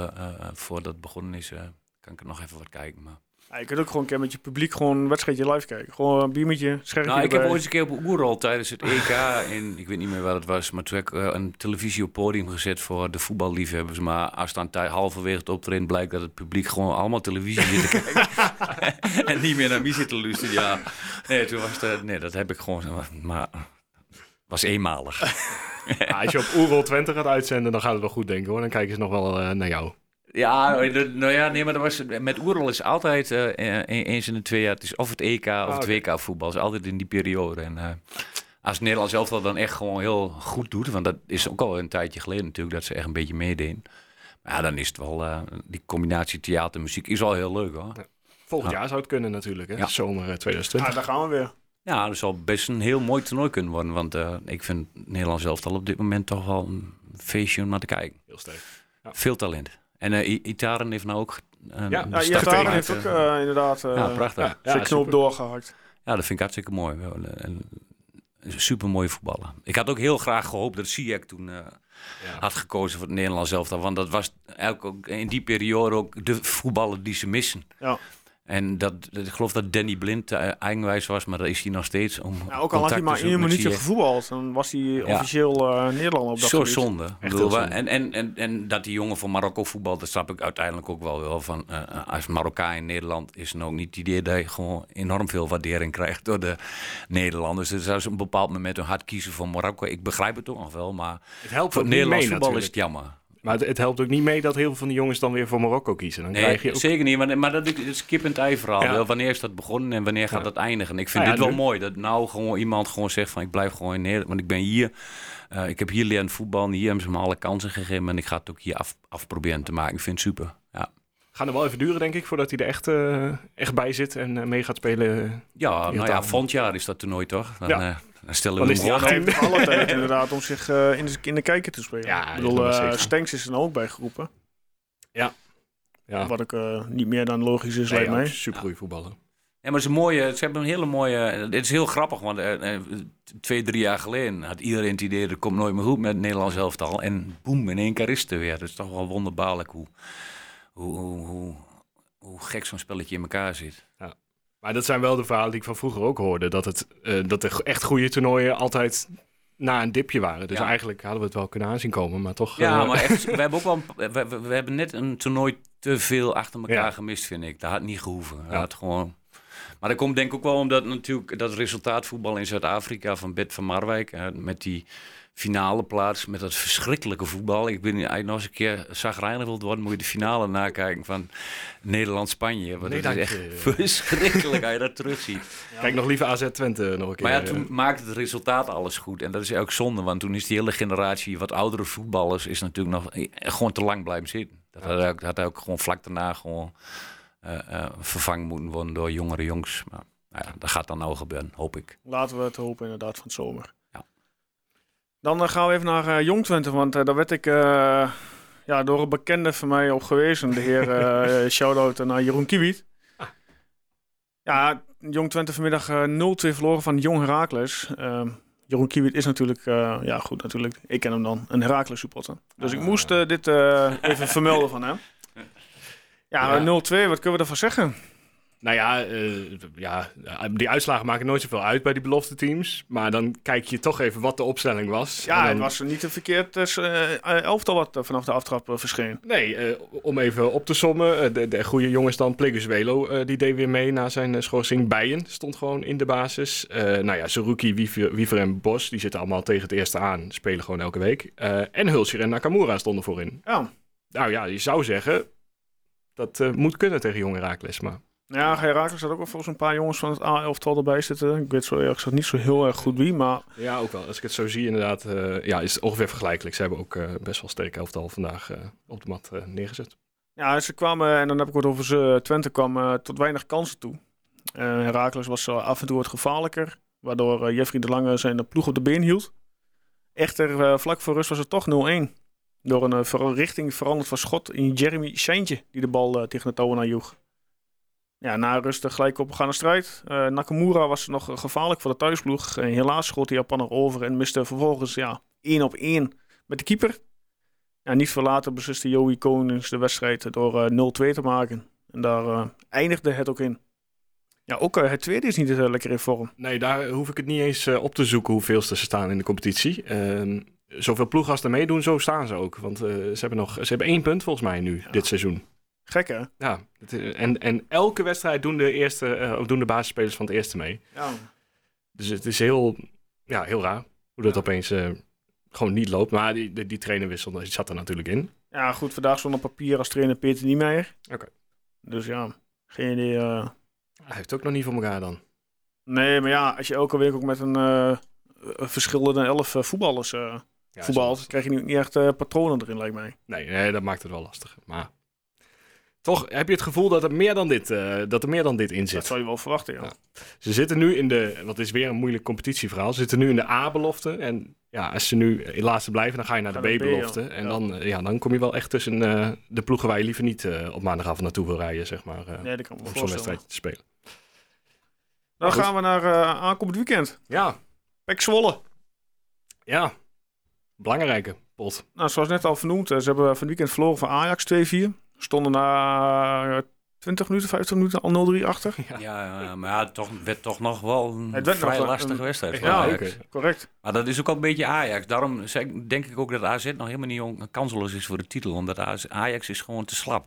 voordat het begonnen is, kan ik er nog even wat kijken. Maar... Ja, je kunt ook gewoon een keer met je publiek gewoon een wedstrijdje live kijken. Gewoon een biertje, schermpje Nou, ik heb ooit eens een keer op Oerol tijdens het EK in, ik weet niet meer wat het was, maar toen heb ik eh, een televisie op podium gezet voor de voetballiefhebbers. Maar als dan halverwege het optreden blijkt dat het publiek gewoon allemaal televisie zit te kijken en niet meer naar wie zit te luisteren, ja. Nee, toen was het, nee, dat heb ik gewoon, maar was eenmalig. Ja, als je op Oerol Twente gaat uitzenden, dan gaat het wel goed denken hoor. Dan kijken ze nog wel eh, naar jou. Ja, nou ja, nee, maar dat was, met Oerol is altijd eh, eh, eens in de twee jaar, het is of het EK of het oké. WK voetbal, is altijd in die periode. En eh, als het Nederlands elftal dan echt gewoon heel goed doet, want dat is ook al een tijdje geleden natuurlijk, dat ze echt een beetje meededen. Maar ja, dan is het wel, eh, die combinatie theater muziek is wel heel leuk hoor. Volgend Ja. jaar zou het kunnen natuurlijk, hè? Ja. Zomer eh, Ja, 2020. daar gaan we weer. Ja, dat zal best een heel mooi toernooi kunnen worden. Want eh, ik vind Nederland zelf al op dit moment toch wel een feestje om naar te kijken. Heel sterk. Veel talent. En I- Itaren heeft nou ook... een Ja, Ja, gemaakt, heeft ook eh, inderdaad ja, prachtig. Ja. Ja. zijn doorgehakt. dat vind ik hartstikke mooi. Super mooie voetballer. Ik had ook heel graag gehoopt dat Ziyech toen Ja. had gekozen voor het Nederlands elftal. Want dat was eigenlijk ook in die periode ook de voetballer die ze missen. Ja. En dat, dat- ik geloof dat Danny Blind eh, eigenwijs was, maar dat is hij nog steeds. Om Ja, ook al had hij maar één minuutje gevoetbald, dan was hij officieel eh Nederlander op dat Zo gebied. zonde. En, en, en, en dat die jongen voor Marokko voetbalt, dat snap ik uiteindelijk ook wel. wel van, eh, als Marokkaan in Nederland is dan ook niet het idee dat je gewoon enorm veel waardering krijgt door de Nederlanders. Dus als ze op een bepaald moment een hard kiezen voor Marokko, ik begrijp het ook nog wel, maar Het helpt voor mee Nederlands voetbal is het jammer. Maar het, het helpt ook niet mee dat heel veel van die jongens dan weer voor Marokko kiezen. Dan Nee, krijg je ook... zeker niet. Maar, maar dat is het kip en ei verhaal. Ja. Wanneer is dat begonnen en wanneer gaat dat eindigen? Ik vind Nou dit wel nu- mooi. Dat nou gewoon iemand gewoon zegt van ik blijf gewoon in Nederland. Want ik ben hier. eh, ik heb hier leren voetbal. En hier hebben ze me alle kansen gegeven. En ik ga het ook hier af, afproberen te maken. Ik vind het super. Ja, Gaat er wel even duren, denk ik, voordat hij er echt, eh, echt bij zit en eh, mee gaat spelen. ja nou ja, volgend jaar is dat toernooi toch? Dan, Ja. Dan stellen we is hem Hij heeft alle tijd inderdaad om zich eh, in, de, in de kijker te spelen. Ja, ik bedoel, is eh zeker. Stenks is er ook bij geroepen. Ja, Wat ik eh, niet meer dan logisch is, lijkt mij. super goede voetballer. Ja, maar ze, mooie, ze hebben een hele mooie. Het is heel grappig, want twee, drie jaar geleden had iedereen het idee dat komt nooit meer goed met het Nederlands elftal. En boem, in één keer is het er weer. Dat is toch wel wonderbaarlijk hoe, hoe, hoe, hoe, hoe gek zo'n spelletje in elkaar zit. Maar dat zijn wel de verhalen die ik van vroeger ook hoorde. Dat, het, eh, dat de echt goede toernooien altijd na een dipje waren. Dus Ja. eigenlijk hadden we het wel kunnen aanzien komen. Maar toch... Ja, eh, maar echt, we hebben ook wel. een- We, we, we hebben net een toernooi te veel achter elkaar Ja. gemist, vind ik. Dat had niet gehoeven. Dat Ja. had gewoon. Maar dat komt denk ik ook wel omdat natuurlijk dat resultaatvoetbal in Zuid-Afrika van Bert van Marwijk met die finale plaats met dat verschrikkelijke voetbal. Ik ben eigenlijk nog eens een keer zagrijnig wilt worden, moet je de finale nakijken van Nederland-Spanje. Want Nee, dat is echt je. verschrikkelijk als je dat terugziet. Kijk nog liever AZ Twente nog een keer. Maar ja, eh. toen maakte het resultaat alles goed. En dat is ook zonde, want toen is die hele generatie wat oudere voetballers... is natuurlijk nog eh, gewoon te lang blijven zitten. Dat had, ook, had ook gewoon vlak daarna gewoon eh, eh, vervangen moeten worden door jongere jongens. Maar nou ja, dat gaat dan nou gebeuren, hoop ik. Laten we het hopen inderdaad van het zomer. Dan eh, gaan we even naar eh, Jong Twente, want eh, daar werd ik ja, door een bekende van mij op gewezen. De heer, eh shout-out naar Jeroen Kiewiet. Ja, Jong Twente vanmiddag eh 0-2 verloren van Jong Herakles. Ehm, Jeroen Kiewiet is natuurlijk, ja goed natuurlijk, ik ken hem dan, een Herakles supporter. Dus ik Ah. moest dit even vermelden van hem. Ja, Ja. 0-2, wat kunnen we ervan zeggen? Nou ja, eh, ja, die uitslagen maken nooit zoveel uit bij die belofte teams. Maar dan kijk je toch even wat de opstelling was. Ja, dan- het was niet een verkeerd eh, eh, elftal wat eh, vanaf de aftrap eh, verscheen. Nee, eh, om even op te sommen. eh, de, de goede jongens dan, Pleguzuelo, eh die deed weer mee na zijn eh, schorsing. Bijen stond gewoon in de basis. Eh, nou ja, Saruki, Wiever, Wiever en Bos, die zitten allemaal tegen het eerste aan. Spelen gewoon elke week. Eh, en Hulsjer en Nakamura stonden voorin. Ja, Nou ja, je zou zeggen, dat eh, moet kunnen tegen jonge Raakles. Maar ja Herakles had ook wel volgens een paar jongens van het A-elftal erbij zitten. Ik weet zo eerlijk gezegd niet zo heel erg goed wie, maar ja, ook wel. Als ik het zo zie, inderdaad, eh, ja, is het ongeveer vergelijkelijk. Ze hebben ook eh, best wel sterk elftal vandaag eh, op de mat neergezet. ja, ze kwamen, en dan heb ik het over ze, Twente kwam tot weinig kansen toe. Herakles was af en toe wat gevaarlijker, waardoor Jeffrey de Lange zijn ploeg op de been hield. Echter, vlak voor rust was het toch 0-1. Door een richting veranderd van schot in Jeremy Seintje, die de bal tegen de touwen naar joeg. Ja, na rust eh, gelijk opgaande strijd. Eh, Nakamura was nog eh, gevaarlijk voor de thuisploeg. En helaas schoot de Japaner over en miste vervolgens ja, één op één met de keeper. Ja, niet veel later besliste Joey Konings de wedstrijd door eh, 0-2 te maken. En daar eindigde het ook in. Ja, ook het tweede is niet lekker in vorm. Nee, daar hoef ik het niet eens op te zoeken hoeveel ze staan in de competitie. Ehm, zoveel ploegen als er meedoen, zo staan ze ook. Want ze, hebben nog, ze hebben één punt volgens mij nu, dit seizoen. Gek hè? Ja, het, en, en elke wedstrijd doen de, eerste, of doen de basisspelers van het eerste mee. Ja. Dus het is heel, ja, heel raar hoe dat opeens eh, gewoon niet loopt. Maar die, die, die trainerwissel die zat er natuurlijk in. ja, goed, vandaag op papier als trainer Peter Niemeyer. Oké. Dus ja, geen idee. eh. Hij heeft ook nog niet voor elkaar dan. Nee, maar ja, als je elke week ook met een eh, verschillende elf voetballers eh Ja, voetbalt, krijg je nu niet echt patronen erin, lijkt mij. Nee, nee, dat maakt het wel lastig. Maar Toch heb je het gevoel dat er meer dan dit, eh, dat er meer dan dit in Dat zit. zou je wel verwachten, ja. Ja. Ze zitten nu in de, wat is weer een moeilijk competitieverhaal, ze zitten nu in de A-belofte. En ja, als ze nu in laatste blijven, dan ga je naar Ga de B-belofte. En Ja. dan, eh, ja, dan kom je wel echt tussen eh, de ploegen waar je liever niet eh, op maandagavond naartoe wil rijden, zeg maar. Nee, dat kan me om zo'n wedstrijdje te spelen. Dan Goed. gaan we naar aankomend weekend. Ja, Pek Zwolle. ja. Belangrijke pot. Nou, zoals net al vernoemd, ze hebben van het weekend verloren van Ajax 2-4. Stonden na eh, 20 minuten, 15 minuten al 0-3 achter. Ja, ja, maar ja, toch, werd toch nog wel een Het werd nog vrij lastige een- wedstrijd voor Ja, Ajax. Correct. Maar dat is ook al een beetje Ajax. Daarom denk ik ook dat AZ nog helemaal niet kansloos is voor de titel. Omdat Ajax is gewoon te slap.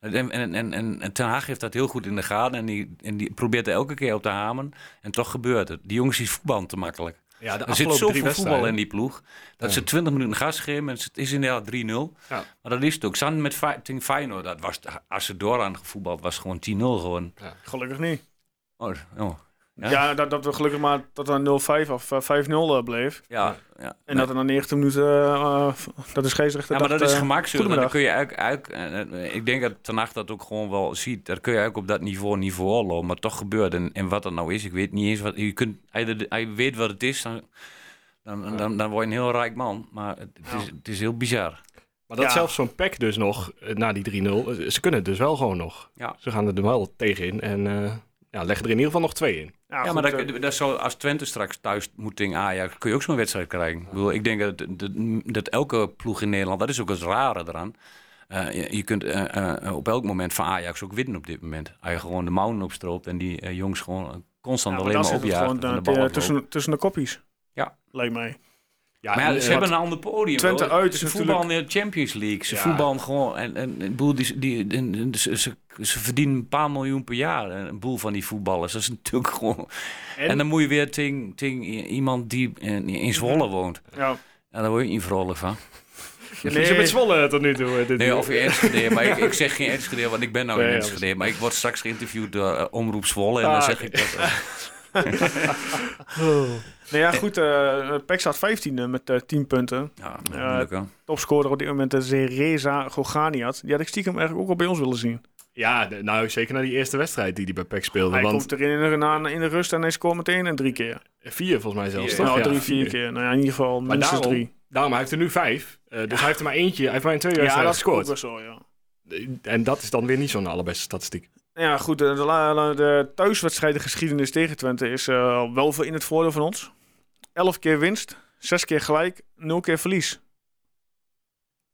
En, en, en, en, en Ten Haag heeft dat heel goed in de gaten. En die, en die probeert er elke keer op te hamen. En toch gebeurt het. Die jongens is voetballen te makkelijk. Ja, de Er zit zoveel voetbal in die ploeg. Dat Ja. ze 20 minuten gas geven. En het is inderdaad 3-0. Ja. Maar dat is het ook. Samen met tegen Feyenoord. Dat was, als ze door aan gevoetbald was gewoon 10-0 gewoon. Gelukkig niet. Oh, oh. Ja? Ja, dat, dat we gelukkig maar tot een 0-5 of eh, 5-0 eh, bleef. Ja, ja. En dat er na 90 minuten, eh, eh, dat is scheidsrechter Ja, maar dat is dan goedemiddag. kun je eigenlijk, eigenlijk ik denk dat Hag dat ook gewoon wel ziet. Dat kun je ook op dat niveau niveau lopen, maar toch gebeurt. En, en wat dat nou is, ik weet niet eens wat. Je kunt, je weet wat het is, dan, dan, dan, dan word je een heel rijk man. Maar het, het is, het is heel bizar. Maar dat Ja. zelfs zo'n pack dus nog, na die 3-0, eh, ze kunnen het dus wel gewoon nog. Ja. Ze gaan er wel tegen in en eh, ja, leggen er in ieder geval nog twee in. Ja, Ja, goed, maar dat, dat zou, als Twente straks thuis moet tegen Ajax, kun je ook zo'n wedstrijd krijgen. Ik, bedoel, ik denk dat, dat, dat elke ploeg in Nederland, dat is ook het rare eraan. Eh, je, je kunt eh, eh, op elk moment van Ajax ook winnen op dit moment. Als je gewoon de mouwen opstroopt en die jongens gewoon constant ja, maar alleen dan maar zit het opjagen. gewoon en de bal te- aflopen. tussen, tussen de kopjes. Ja. Lijkt mij. Ja, Maar ja, en, ze eh, hebben een ander podium. Twente hoor. uit is Ze natuurlijk- voetballen in de Champions League. Ze Ja. voetballen gewoon. En, en, en, boel, die, die, en- en ze, ze, ze verdienen een paar miljoen per jaar. Een boel van die voetballers. Dat is natuurlijk gewoon. En, dan moet je weer tegen, tegen i- iemand die in, in Zwolle woont. Ja. Ja, daar word je niet vrolijk van. Je met Zwolle tot nu toe. dit Nee, uur. of in Enschede. maar ik, ik zeg geen Enschede, want ik ben nou Nee, in ja, Enschede. Maar ik word straks geïnterviewd door eh, Omroep Zwolle. En Ah, dan zeg ik dat. eh, Nou ja, goed. eh Pek staat 15e met eh 10 punten. ja, Ja, hè. Topscorer op dit moment is Reza Goganiat. Die had ik stiekem eigenlijk ook al bij ons willen zien. Ja, de- nou zeker na die eerste wedstrijd die hij bij PEC speelde. Hij want komt erin in de, na- in de rust en hij scoort meteen en drie keer. vier volgens mij zelfs, Vier, toch? nou, Ja, drie, vier keer. Nou ja, in ieder geval Maar minstens daarom, drie. daarom, hij heeft er nu vijf. Eh, dus hij heeft er maar eentje, hij heeft maar in twee Ja, wedstrijden dat is ook gescoord. wel zo, ja. En dat is dan weer niet zo'n allerbeste statistiek. Ja, goed. De, de, la- de thuiswedstrijdengeschiedenis tegen Twente is eh, wel veel in het voordeel van ons. Elf keer winst, zes keer gelijk, nul keer verlies.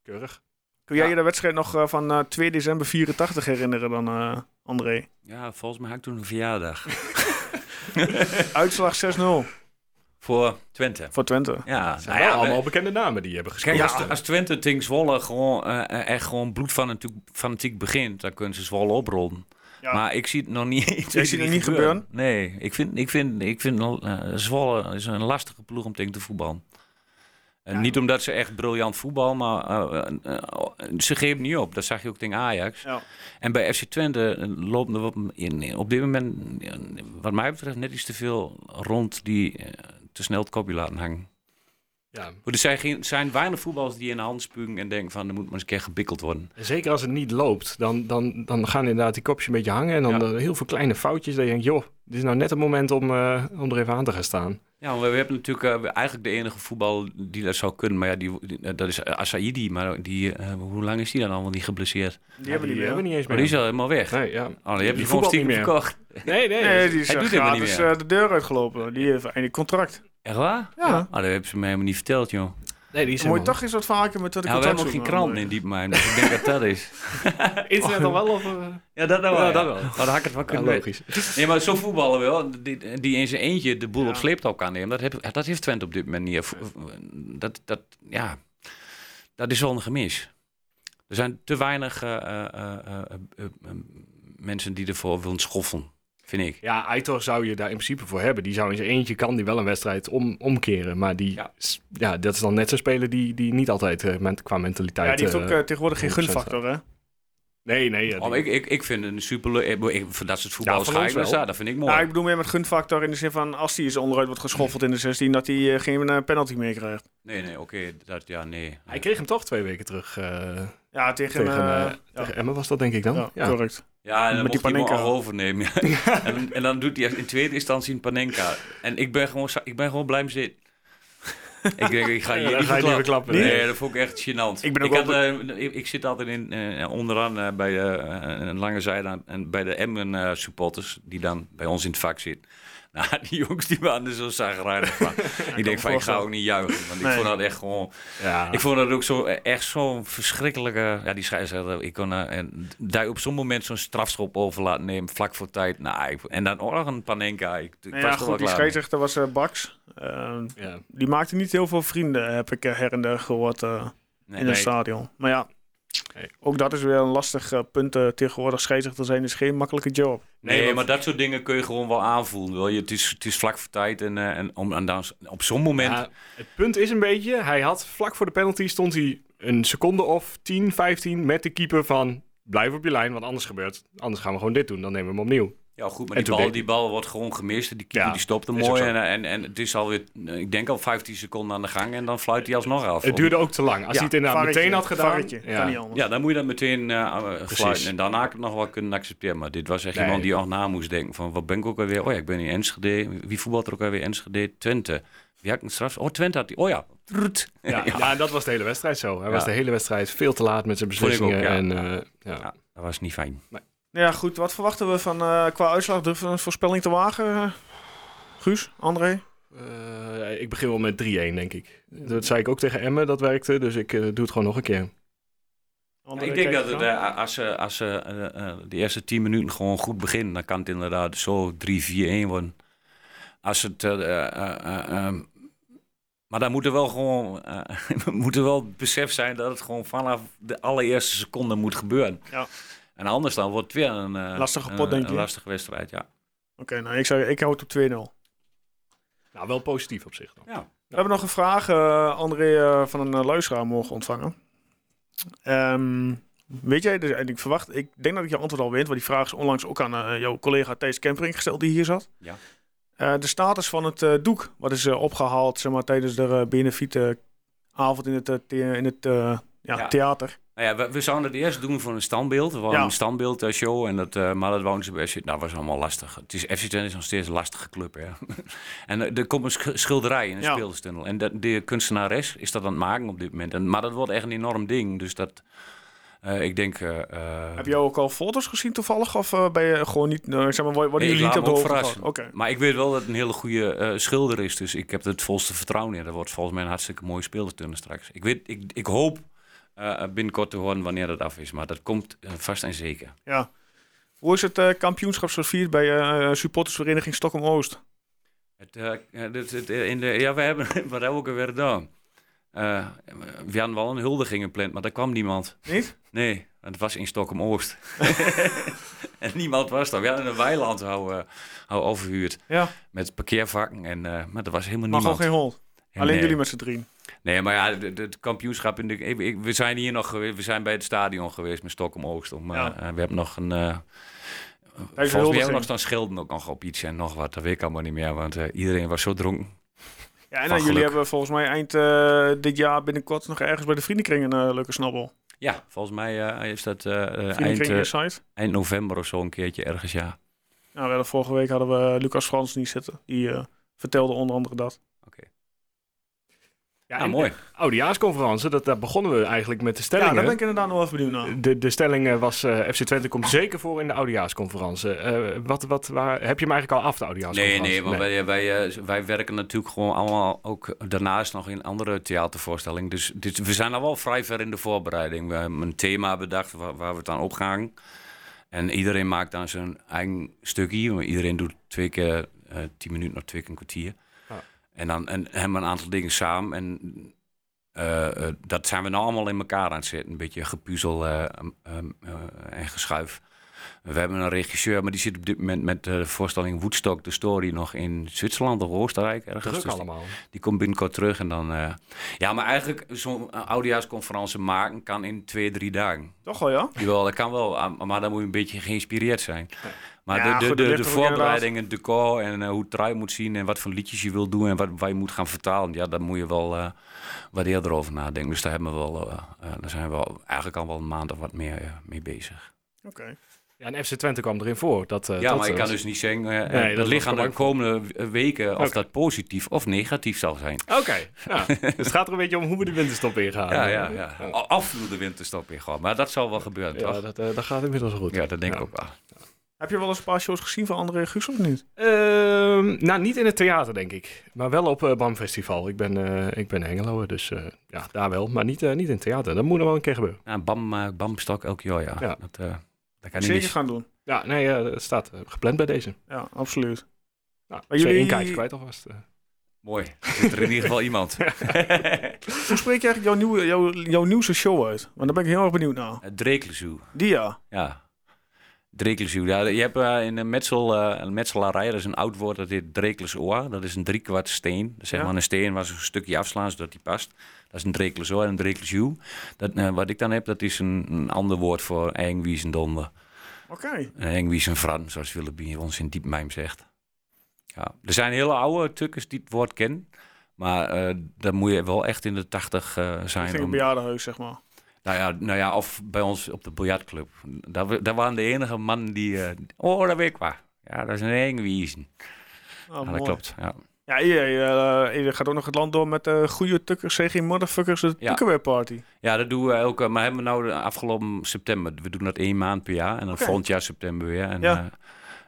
Keurig. Kun jij Ja. je de wedstrijd nog eh, van eh, 2 december 84 herinneren dan, eh, André? Ja, volgens mij had ik toen een verjaardag. Uitslag 6-0 Voor Twente. voor Twente. Ja, nou ja, allemaal we- bekende namen die hebben gescoord. Kijk, als, als Twente tegen Zwolle gewoon eh, eh, echt gewoon bloedfanatiek fanatiek begint, dan kunnen ze Zwolle oprollen. Ja. Maar ik zie het nog niet. ik Jij zie het niet gebeuren? Nee, ik vind, ik vind, ik vind eh, Zwolle is een lastige ploeg om tegen te voetballen. En Ja. Niet omdat ze echt briljant voetbal, maar eh, eh, ze geven niet op. Dat zag je ook tegen Ajax. Ja. En bij FC Twente loopt er op, in, op dit moment, wat mij betreft, net iets te veel rond die te snel het kopje laten hangen. Ja. Er zijn, geen, zijn weinig voetballers die in de hand spugen en denken van, er moet maar eens een keer gebikkeld worden. Zeker als het niet loopt, dan, dan, dan gaan inderdaad die kopjes een beetje hangen. En dan Ja. eh, heel veel kleine foutjes. Dat je denkt, joh, dit is nou net het moment om, eh, om er even aan te gaan staan. Ja, we, we hebben natuurlijk eh, eigenlijk de enige voetbal die dat zou kunnen. Maar ja, die, die- dat is Asaidi. Maar die, eh, hoe lang is die dan allemaal niet geblesseerd? Die hebben die die hebben weer. niet eens Maar meer. die is al helemaal weg. Nee, ja. Oh, die heb je Die gewoon voetbalt stiekem niet meer. verkocht. Nee, nee. Nee, die is Hij eh, doet helemaal niet gratis meer. eh, de deur uitgelopen. Die heeft eindelijk contract. Echt waar? Ja. Oh, dat hebben ze mij helemaal niet verteld, joh. nee die is Dan helemaal- toch eens wat vaker met wat Ja, we hebben ook geen krant in Diepmijn. Dus ik denk dat dat is. Internet al wel? Of, eh? Ja, dat nou Ja, wel. dat wel. Oh, dan had ik het wel Ja, kunnen weten. logisch. Nee, maar zo voetballen wel, die, die in zijn eentje de boel Ja. op sleeptouw kan nemen, dat, heb, dat heeft Twente op dit moment niet. Dat, dat, ja, dat is wel een gemis. Er zijn te weinig eh, eh, eh, eh, eh, eh, mensen die ervoor willen schoffen, vind ik. Ja, Aitor zou je daar in principe voor hebben. Die zou in zijn eentje kan die wel een wedstrijd om, omkeren. Maar die, Ja. ja. ja, dat is dan net zo'n speler die, die niet altijd eh, ment- qua mentaliteit... Ja, die heeft ook eh, eh, tegenwoordig geen 100% gunfactor, hè? nee, nee. ja, Oh, ik, ik, ik vind een superleuk, ik- voor dat soort van ga ik wel wel. staan, dat vind ik mooi. Ja, ik bedoel meer met gunfactor in de zin van als hij eens onderuit wordt geschoffeld in de 16, dat hij eh, geen eh, penalty meer krijgt. Nee, nee, oké, dat, ja, nee. Hij kreeg hem toch twee weken terug. Eh, Ja, tegen, Tegen, eh, eh, ja. tegen Emmen was dat denk ik dan. Ja, Ja. correct. Ja, en dan Met die hij Panenka. al overnemen. ja. en, en dan doet hij in tweede instantie een Panenka. En ik ben gewoon, ik ben gewoon blij met zitten. ik denk, ik ga Ja, hier dan niet ga je niet verklappen. verklappen, Nee, nee. dat vond ik echt gênant. Ik ben ook had, eh, ik, ik zit altijd in, eh, onderaan eh, bij eh, een lange zijde aan- en bij de Emmen eh, supporters, die dan bij ons in het vak zitten. Nou, die jongens die waren er zo zagrijnig van. ik denk van, ik ga ook niet juichen. Want ik vond dat echt gewoon... Ja. Ik vond dat ook zo, echt zo'n verschrikkelijke... Ja, die scheidsrechter, ik kon eh, en daar op zo'n moment zo'n strafschop over laten nemen, vlak voor tijd. Nou, ik- en dan ook nog een Panenka. Ik, ik was ja, wel goed, die scheidsrechter was eh Bax. Eh, Ja. die maakte niet heel veel vrienden, heb ik eh, her en der gehoord eh, Nee, in het stadion. Maar ja, Nee. ook dat is weer een lastig eh, punt. eh, tegenwoordig scheidsrechter zijn is geen makkelijke job. Nee, want- maar dat soort dingen kun je gewoon wel aanvoelen. Wil je? Het, is, het is vlak voor tijd. En, eh, en, om, en dan, op zo'n moment... Ja, het punt is een beetje, hij had vlak voor de penalty stond hij een seconde of 10, 15 met de keeper van blijf op je lijn, want anders gebeurt, anders gaan we gewoon dit doen, dan nemen we hem opnieuw. Ja, goed, maar die bal, die bal wordt gewoon gemist. Die keeper Ja, die stopt hem mooi. En, en, en het is alweer, eh, ik denk al 15 seconden aan de gang. En dan fluit hij alsnog af. Het duurde ook te lang. Als Ja, hij het inderdaad Varretje, meteen had gedaan, varretje, ja. kan niet anders. Ja, dan moet je dat meteen eh eh, fluiten. En daarna het nog wel kunnen accepteren. Maar dit was echt Nee. iemand die ook na moest denken. Van, wat ben ik ook alweer? Oh ja, ik ben in Enschede. Wie voetbalt er ook alweer? Enschede, Twente. Wie had ik een straf? Oh, Twente had hij. Oh ja. Ja, ja. en dat was de hele wedstrijd zo. Hij Ja. was de hele wedstrijd veel te laat met zijn ook, beslissingen. ja. en, eh, ja. Ja, dat was niet fijn. Ja, goed. Wat verwachten we van eh, qua uitslag? Durven we een voorspelling te wagen? eh? Guus, André? Eh, ik begin wel met 3-1, denk ik. Dat zei ik ook tegen Emmen, dat werkte. Dus ik eh, doe het gewoon nog een keer. André, ik denk dat het, eh, als ze, als ze eh, eh, de eerste 10 minuten gewoon goed beginnen, dan kan het inderdaad zo 3-4-1 worden. Als het. eh, eh, eh, eh, maar dan moet er wel gewoon eh, moet er wel besef zijn dat het gewoon vanaf de allereerste seconde moet gebeuren. Ja. En anders dan wordt het weer een, eh, Lastige een- pot, denk een je? lastige wedstrijd, ja. Oké, nou, ik, zou, ik houd op 2-0. Nou, wel positief op zich dan. ja. We hebben nog een vraag, eh, André, eh, van een luisteraar mogen ontvangen. Ehm, weet jij, dus, en ik verwacht, ik denk dat ik je antwoord al weet, want die vraag is onlangs ook aan jouw collega Thijs Kempering gesteld die hier zat. Ja. Eh, de status van het doek, wat is eh, opgehaald zeg maar, tijdens de uh, benefietavond in het, in het eh, ja, Ja. theater. Nou ja, we, we zouden het eerst doen voor een standbeeld. We wouden Ja. een standbeeldshow. En dat, eh, maar dat ze. Nou, dat was allemaal lastig. Het is, FC Twente is nog steeds een lastige club. Hè. en eh, er komt een sch- schilderij in een Ja. speelstunnel. En dat, de kunstenares is dat aan het maken op dit moment. En, maar dat wordt echt een enorm ding. Dus dat, eh, ik denk... eh, eh, Heb jij ook al foto's gezien toevallig? Of eh, ben je gewoon niet, eh, zeg maar, worden Nee, jullie niet op de hoogte. Maar ik weet wel dat het een hele goede eh, schilder is. Dus ik heb er het volste vertrouwen in. Dat wordt volgens mij een hartstikke mooie speelstunnel straks. Ik, weet, ik, ik hoop eh, binnenkort te horen wanneer dat af is. Maar dat komt eh, vast en zeker. Ja. Hoe is het eh, kampioenschap gevierd bij eh supportersvereniging? Het, eh, eh, dit- het, eh, in de, ja, we hebben, wat hebben we ook alweer gedaan? Eh, we hadden wel een huldiging gepland, maar daar kwam niemand. Niet? Nee, het was in Stockholm-Oost. en niemand was er. We hadden een weiland hou, eh, hou overhuurd Ja, met parkeervakken, en, eh, maar er was helemaal maar gewoon niemand. geen. En, Alleen eh, jullie met z'n drieën. Nee, maar ja, het- kampioenschap in de. ik- we zijn hier nog geweest. We zijn bij het stadion geweest met Stockholm Oost. Om, eh, Ja. eh, we hebben nog een. eh volgens mij hebben we nog staan schelden ook nog op iets en nog wat. Dat weet ik allemaal niet meer, want iedereen was zo dronken. Ja, en dan jullie hebben volgens mij eind dit jaar binnenkort nog ergens bij de vriendenkring een leuke snabbel. Ja, volgens mij is dat eind, eind november of zo een keertje ergens, ja. Nou, we vorige week hadden we Lucas Frans niet zitten. Die vertelde onder andere dat. Ja, Ja, en mooi. de Oudejaarsconferentie, dat, daar begonnen we eigenlijk met de Ja, stellingen. daar ben ik inderdaad nog wel even benieuwd naar. De, de stelling was, eh, FC Twente komt zeker voor in de Oudejaarsconferentie. Eh wat, wat, waar, heb je hem eigenlijk al af, de Nee, Oudejaarsconferentie? nee, want Wij, wij, eh, wij werken natuurlijk gewoon allemaal ook daarnaast nog in andere theatervoorstellingen. Dus dit, we zijn al wel vrij ver in de voorbereiding. We hebben een thema bedacht waar, waar we het aan opgaan. En iedereen maakt dan zijn eigen stukje. Iedereen doet twee keer eh, tien minuten of twee keer een kwartier. Ja. En dan en, hebben we een aantal dingen samen. En eh, eh, dat zijn we nou allemaal in elkaar aan het zetten. Een beetje gepuzzel eh, em, eh, en geschuif. we hebben een regisseur, maar die zit op dit moment met de voorstelling Woodstock, de story, nog in Zwitserland of Oostenrijk. Ergens. Druk Dus die- allemaal. die komt binnenkort terug en dan... ja, maar eigenlijk zo'n oudejaarsconferentie maken kan in twee, drie dagen. Toch wel, ja? Jawel, dat kan wel, ah, maar dan moet je een beetje geïnspireerd zijn. Maar Ja, de, de, goed, de, de, er voorbereiding, het decor en eh, hoe het eruit moet zien... en wat voor liedjes je wil doen en wat, wat je moet gaan vertalen... ja, daar moet je wel eh, wat eerder over nadenken. Dus daar, hebben we wel, eh, daar zijn we wel, eigenlijk al wel een maand of wat meer mee bezig. Oké. Ja, en FC Twente kwam erin voor. Dat, eh, ja, dat, maar ik kan dus niet zeggen... Nee, dat dat ligt aan de komende weken of dat positief of negatief zal zijn. Oké, ja. dus het gaat er een beetje om hoe we de winterstop ingaan. Ja, ja, ja. Af de winterstop gewoon. Maar dat zal wel gebeuren, Ja, toch? dat, eh, dat gaat inmiddels goed. Ja, dat denk Ja. ik ook wel. Heb je wel eens een paar shows gezien van André Guus of niet? Ehm, nou, niet in het theater, denk ik. Maar wel op uh, BAM Festival. Ik ben, eh ik ben Hengelo, dus eh, ja, daar wel. Maar niet, eh, niet in het theater. Dat moet nog wel een keer gebeuren. Ja, bam, eh, bamstok elk jaar, ja. Ja. Dat, eh, dat kan niet Zeker gaan doen. Ja, nee, het staat gepland bij deze. Ja, absoluut. Nou, Maar jullie... kaartje kwijt alvast. Mooi. Zit er in ieder geval iemand. Hoe spreek je eigenlijk jouw, nieuwe, jouw, jouw nieuwste show uit? Want daar ben ik heel erg benieuwd naar. Het Drekelzoe. Die ja. Ja. Drekelzoe. Ja, je hebt eh, in een, metsel, eh, een metselarij, dat is een oud woord, dat heet Drekelsoor. Dat is een driekwart steen. Dat is zeg Ja. maar een steen waar ze een stukje afslaan zodat die past. Dat is een Drekelsoor en een Drekelzoe. Dat, eh, wat ik dan heb, dat is een, een ander woord voor. Oké. Een engwiesendfran, zoals Willem bij ons in Diepmijm zegt. Ja. Er zijn hele oude tukkers die het woord kennen. Maar eh dan moet je wel echt in de tachtig eh, Ik zijn. ging een Om, bejaardenhuis, zeg maar. Nou, ja, nou ja, of bij ons op de biljartclub. Daar, waren de enige mannen die... eh, oh, dat weet ik wel. Ja, dat is een engwiezen. Oh, Ja, dat mooi. klopt. Ja. Ja, je, je gaat ook nog het land door met de goede tukkers, CG Motherfuckers, de Ja. Party. ja, dat doen we ook. eh, Maar hebben we nou de afgelopen september. We doen dat één maand per jaar. En dan Oké. volgend jaar september weer. En, Ja. ja.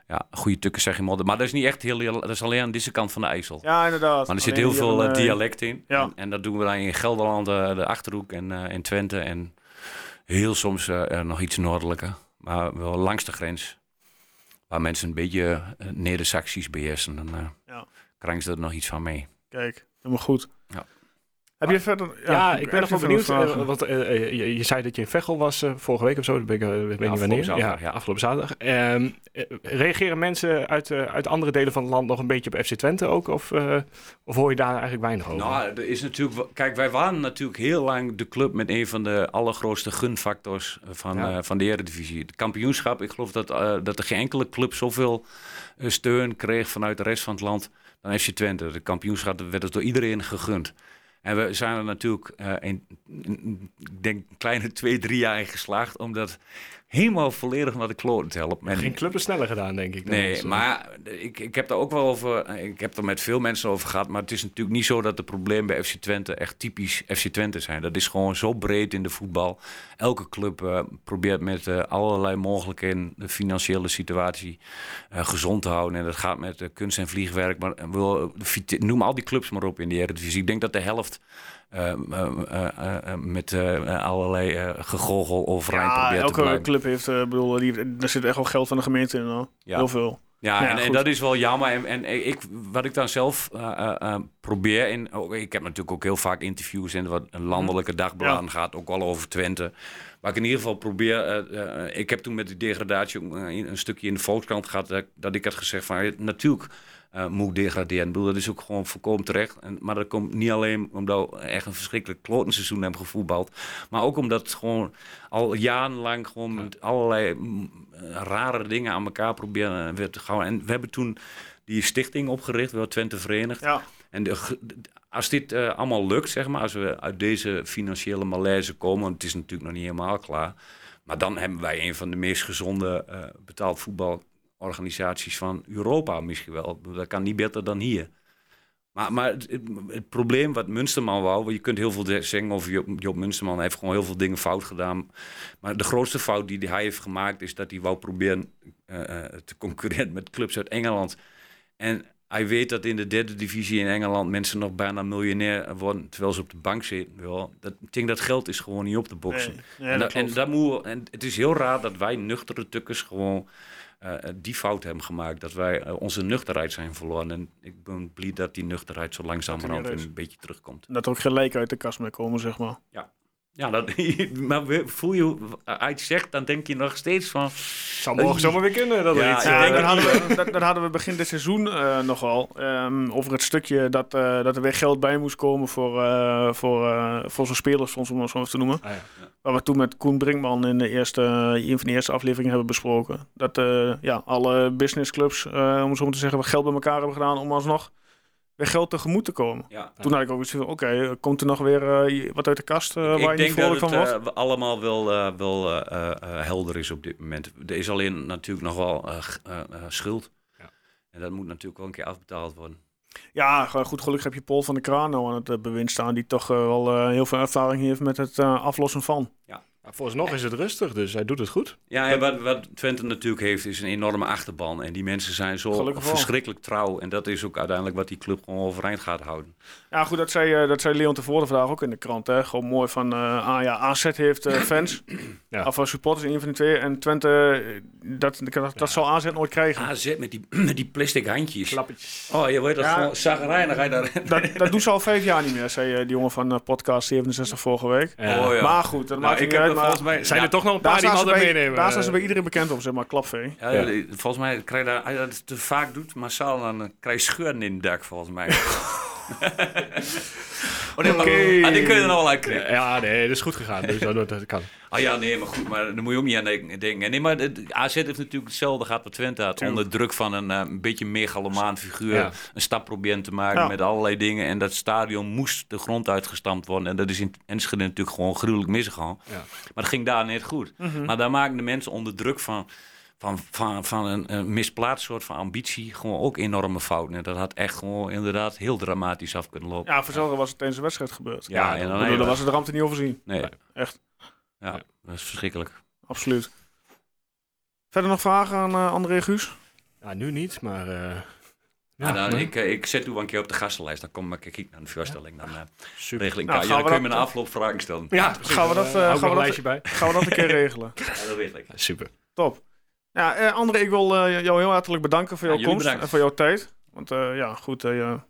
Ja, goede tukken zeg je modder. Maar dat is niet echt heel... heel- Dat is alleen aan deze kant van de IJssel. Ja, inderdaad. Maar er zit heel veel eh, dialect in. ja. En, en dat doen we dan in Gelderland, eh, de Achterhoek en eh, in Twente. En heel soms nog iets noordelijker. Maar wel langs de grens. Waar mensen een beetje uh, Neder-Saxisch beheersen. Dan eh Ja. krijgen ze er nog iets van mee. Kijk, helemaal goed. Ja. Heb je verder... Ja, ik ben nog wel benieuwd. Want eh, je, je zei dat je in Veghel was vorige week of zo. Dat ben ik, weet niet wanneer. zaterdag, ja, ja. afgelopen zaterdag. Ehm, eh, reageren mensen uit, eh, uit andere delen van het land nog een beetje op FC Twente ook? Of, eh, of hoor je daar eigenlijk weinig over? Nou, er is natuurlijk... Kijk, wij waren natuurlijk heel lang de club met een van de allergrootste gunfactors van, Ja. eh, van de Eredivisie. Het kampioenschap, ik geloof dat, dat er geen enkele club zoveel steun kreeg vanuit de rest van het land dan FC Twente. Het kampioenschap werd dus door iedereen gegund. En we zijn er natuurlijk, eh, in, ik denk, een kleine twee, drie jaar in geslaagd om dat helemaal volledig naar de kloten te helpen. En- Geen club is sneller gedaan, denk ik. Nee, ons, maar ik, ik heb daar ook wel over. Ik heb er met veel mensen over gehad. Maar het is natuurlijk niet zo dat de problemen bij FC Twente echt typisch FC Twente zijn. Dat is gewoon zo breed in de voetbal. Elke club eh, probeert met eh, allerlei mogelijkheden de financiële situatie eh, gezond te houden. En dat gaat met kunst en vliegwerk. Maar wil, noem al die clubs maar op in de Eredivisie. Ik denk dat de helft. Eh, eh, eh, eh, eh, met allerlei gegogel overeind Ja, probeert te elke blijven. club heeft, bedoel, die, er zit echt wel geld van de gemeente in. hoor. Ja. Heel veel. Ja, Ja, en, en dat is wel jammer. En, en ik, wat ik dan zelf probeer, en ook, ik heb natuurlijk ook heel vaak interviews in wat een landelijke dagbladen gaat, ook al over Twente. Maar ik in ieder geval probeer, ik heb toen met de degradatie eh, een stukje in de Volkskrant gehad, dat, ik had gezegd van, natuurlijk eh, moet degraderen. Ik bedoel, dat is ook gewoon volkomen terecht. En, maar dat komt niet alleen omdat we echt een verschrikkelijk klotenseizoen hebben gevoetbald, maar ook omdat het gewoon al jarenlang gewoon met allerlei mm, eh, rare dingen aan elkaar proberen weer te gaan. En we hebben toen die stichting opgericht, wel Twente Verenigd. Ja, En de, als dit eh, allemaal lukt, zeg maar, als we uit deze financiële malaise komen, want het is natuurlijk nog niet helemaal klaar. Maar dan hebben wij een van de meest gezonde eh, betaald voetbalorganisaties van Europa misschien wel. Dat kan niet beter dan hier. Maar, maar het, het- het probleem wat Munsterman wou, want je kunt heel veel zeggen over Job, Job Munsterman, hij heeft gewoon heel veel dingen fout gedaan. Maar de grootste fout die hij heeft gemaakt is dat hij wou proberen eh, eh, te concurreren met clubs uit Engeland. En hij weet dat in de derde divisie in Engeland mensen nog bijna miljonair worden terwijl ze op de bank zitten. Wel, dat, ik denk dat geld is gewoon niet op te boksen. nee, nee, en, dat en, dat moet, en het is heel raar dat wij nuchtere tukkers gewoon eh, die fout hebben gemaakt. Dat wij eh, onze nuchterheid zijn verloren. En ik ben blij dat die nuchterheid zo langzamerhand er weer een beetje terugkomt. dat er ook gelijk uit de kast mee komen, zeg maar. Ja. Ja, dat, maar voel je, uit zegt, dan denk je nog steeds van... Zou morgen zomaar weer kunnen. Dat Ja, iets, Ja, denk dat, hadden we, dat, dat hadden we begin dit seizoen eh, nogal. ehm, over het stukje dat, eh, dat er weer geld bij moest komen voor, eh, voor, voor zo'n spelersfonds, om het zo even te noemen. Ah, ja. Waar we toen met Koen Brinkman in de eerste, een van de eerste afleveringen hebben besproken. Dat ja, alle businessclubs, om het zo maar te zeggen, geld bij elkaar hebben gedaan om alsnog weer geld tegemoet te komen. Ja. Toen had ik ook iets van, oké, komt er nog weer eh, wat uit de kast eh, waar je ik niet denk dat vrolijk het van wordt? eh, allemaal wel, wel helder is op dit moment. Er is alleen natuurlijk nog wel schuld. Ja. En dat moet natuurlijk wel een keer afbetaald worden. Ja, goed geluk heb je Paul van der Kraan nou aan het bewind staan, die toch wel heel veel ervaring heeft met het aflossen van. Nou, Vooralsnog is het rustig, dus hij doet het goed. Ja, en wat, wat Twente natuurlijk heeft, is een enorme achterban. En die mensen zijn zo Gelukkig wel. verschrikkelijk trouw. En dat is ook uiteindelijk wat die club gewoon overeind gaat houden. Ja, goed, dat zei, eh, dat zei Leon tevoren vandaag ook in de krant. Hè? Gewoon mooi van, eh ah, ja, AZ heeft eh, fans, Ja. of supporters, een van de twee. En Twente, dat, dat, zal AZ nooit krijgen. AZ met die, met die plastic handjes. Klappertjes. Oh, je weet dat Ja. gewoon zagrijnig. Ga je daar... Dat, dat doen ze al vijf jaar niet meer, zei die jongen van podcast 67 vorige week. Ja. Oh, ja. Maar goed, dat Nou, maakt ik niet uit. Maar volgens mij... Zijn ja, er toch nog een paar die hem altijd bij, meenemen? daar staan ze bij iedereen bekend op, zeg maar, klapvee. Ja, Ja. Volgens mij krijg je daar, als je dat te vaak doet, massaal, dan eh, krijg je scheuren in het dak, volgens mij. oh, nee, maar, ah, die kun je er nog wel krijgen. Ja, nee, dat is goed gegaan. Dus dat, dat kan. Ah ja, nee, maar goed, maar daar moet je ook niet aan denken-. Nee, maar de, AZ heeft natuurlijk hetzelfde gehad wat Twente had. Onder druk van een, eh, een beetje megalomaan figuur. Ja. Een stap proberen te maken Ja. met allerlei dingen. En dat stadion moest de grond uitgestampt worden. En dat is in Enschede natuurlijk gewoon gruwelijk misgegaan. Ja. Maar dat ging daar net goed. Maar daar maken de mensen onder druk van... Van, van, van een, een misplaatst soort van ambitie gewoon ook enorme fouten. En dat had echt gewoon inderdaad heel dramatisch af kunnen lopen. Ja, voor was het tijdens de wedstrijd gebeurd. Ja, en dan bedoel, dan was het de ramp er niet overzien. Nee, Nee. Echt, ja, dat is verschrikkelijk. absoluut. Verder nog vragen aan eh, André Guus? Ja, nu niet, maar... eh, Ja, dan, nee. ik, eh, ik zet u wel een keer op de gastenlijst. Dan kom ik kijken naar de voorstelling. Dan eh Super. regel ik Nou, ja, gaan dan we kun je me een afloop vragen stellen. Ja. Gaan we dat, eh, gaan we bij. Gaan we dat een keer regelen? Ja, dat weet ik. Super. Top. Ja, eh, André, ik wil eh, jou heel hartelijk bedanken voor jouw komst bedankt. en voor jouw tijd. Want eh, ja, goed, je,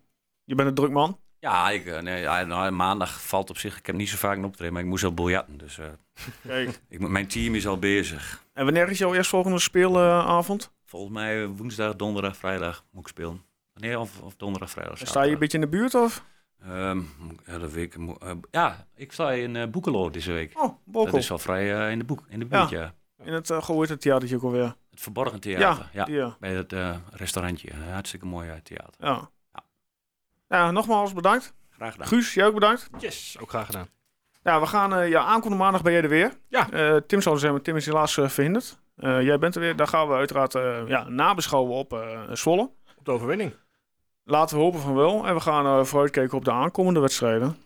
je bent een druk man. Ja, ik, nee, ja, nou, maandag valt op zich. Ik heb niet zo vaak een optreden, maar ik moest al biljarten. Dus Kijk. ik, mijn team is al bezig. En wanneer is jouw eerstvolgende speelavond? Volgens mij woensdag, donderdag, vrijdag moet ik spelen. Nee, of, of donderdag, vrijdag. Sta je een beetje in de buurt of? Ehm, ja, dat eh, ja, ik sta in eh Boekelo deze week. Oh, Dat Bokel. is wel vrij in, de boek, in de buurt, ja. In het, uh, het theatertje ook alweer? Het Verborgen Theater. Ja, ja. bij het eh, restaurantje. Hartstikke mooi eh, theater. ja. Ja. Ja, nogmaals bedankt. Graag gedaan. Guus, jij ook bedankt. Yes, ook graag gedaan. Ja, we gaan, eh ja, aankomende maandag ben jij er weer. Ja. Eh, Tim zou er zijn, maar Tim is helaas eh, verhinderd. Eh, jij bent er weer. Daar gaan we uiteraard eh, ja, nabeschouwen op eh Zwolle. Op de overwinning. Laten we hopen van wel. En we gaan eh, vooruitkijken op de aankomende wedstrijden.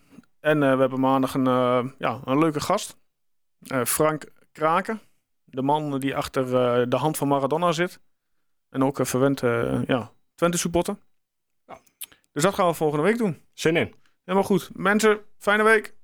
En eh, we hebben maandag een, eh, ja, een leuke gast. Eh, Frank Kraken. De man die achter eh, de hand van Maradona zit. En ook een verwend eh, ja, Twente supporter. Dus dat gaan we volgende week doen. Zin in. Helemaal goed. Mensen, fijne week.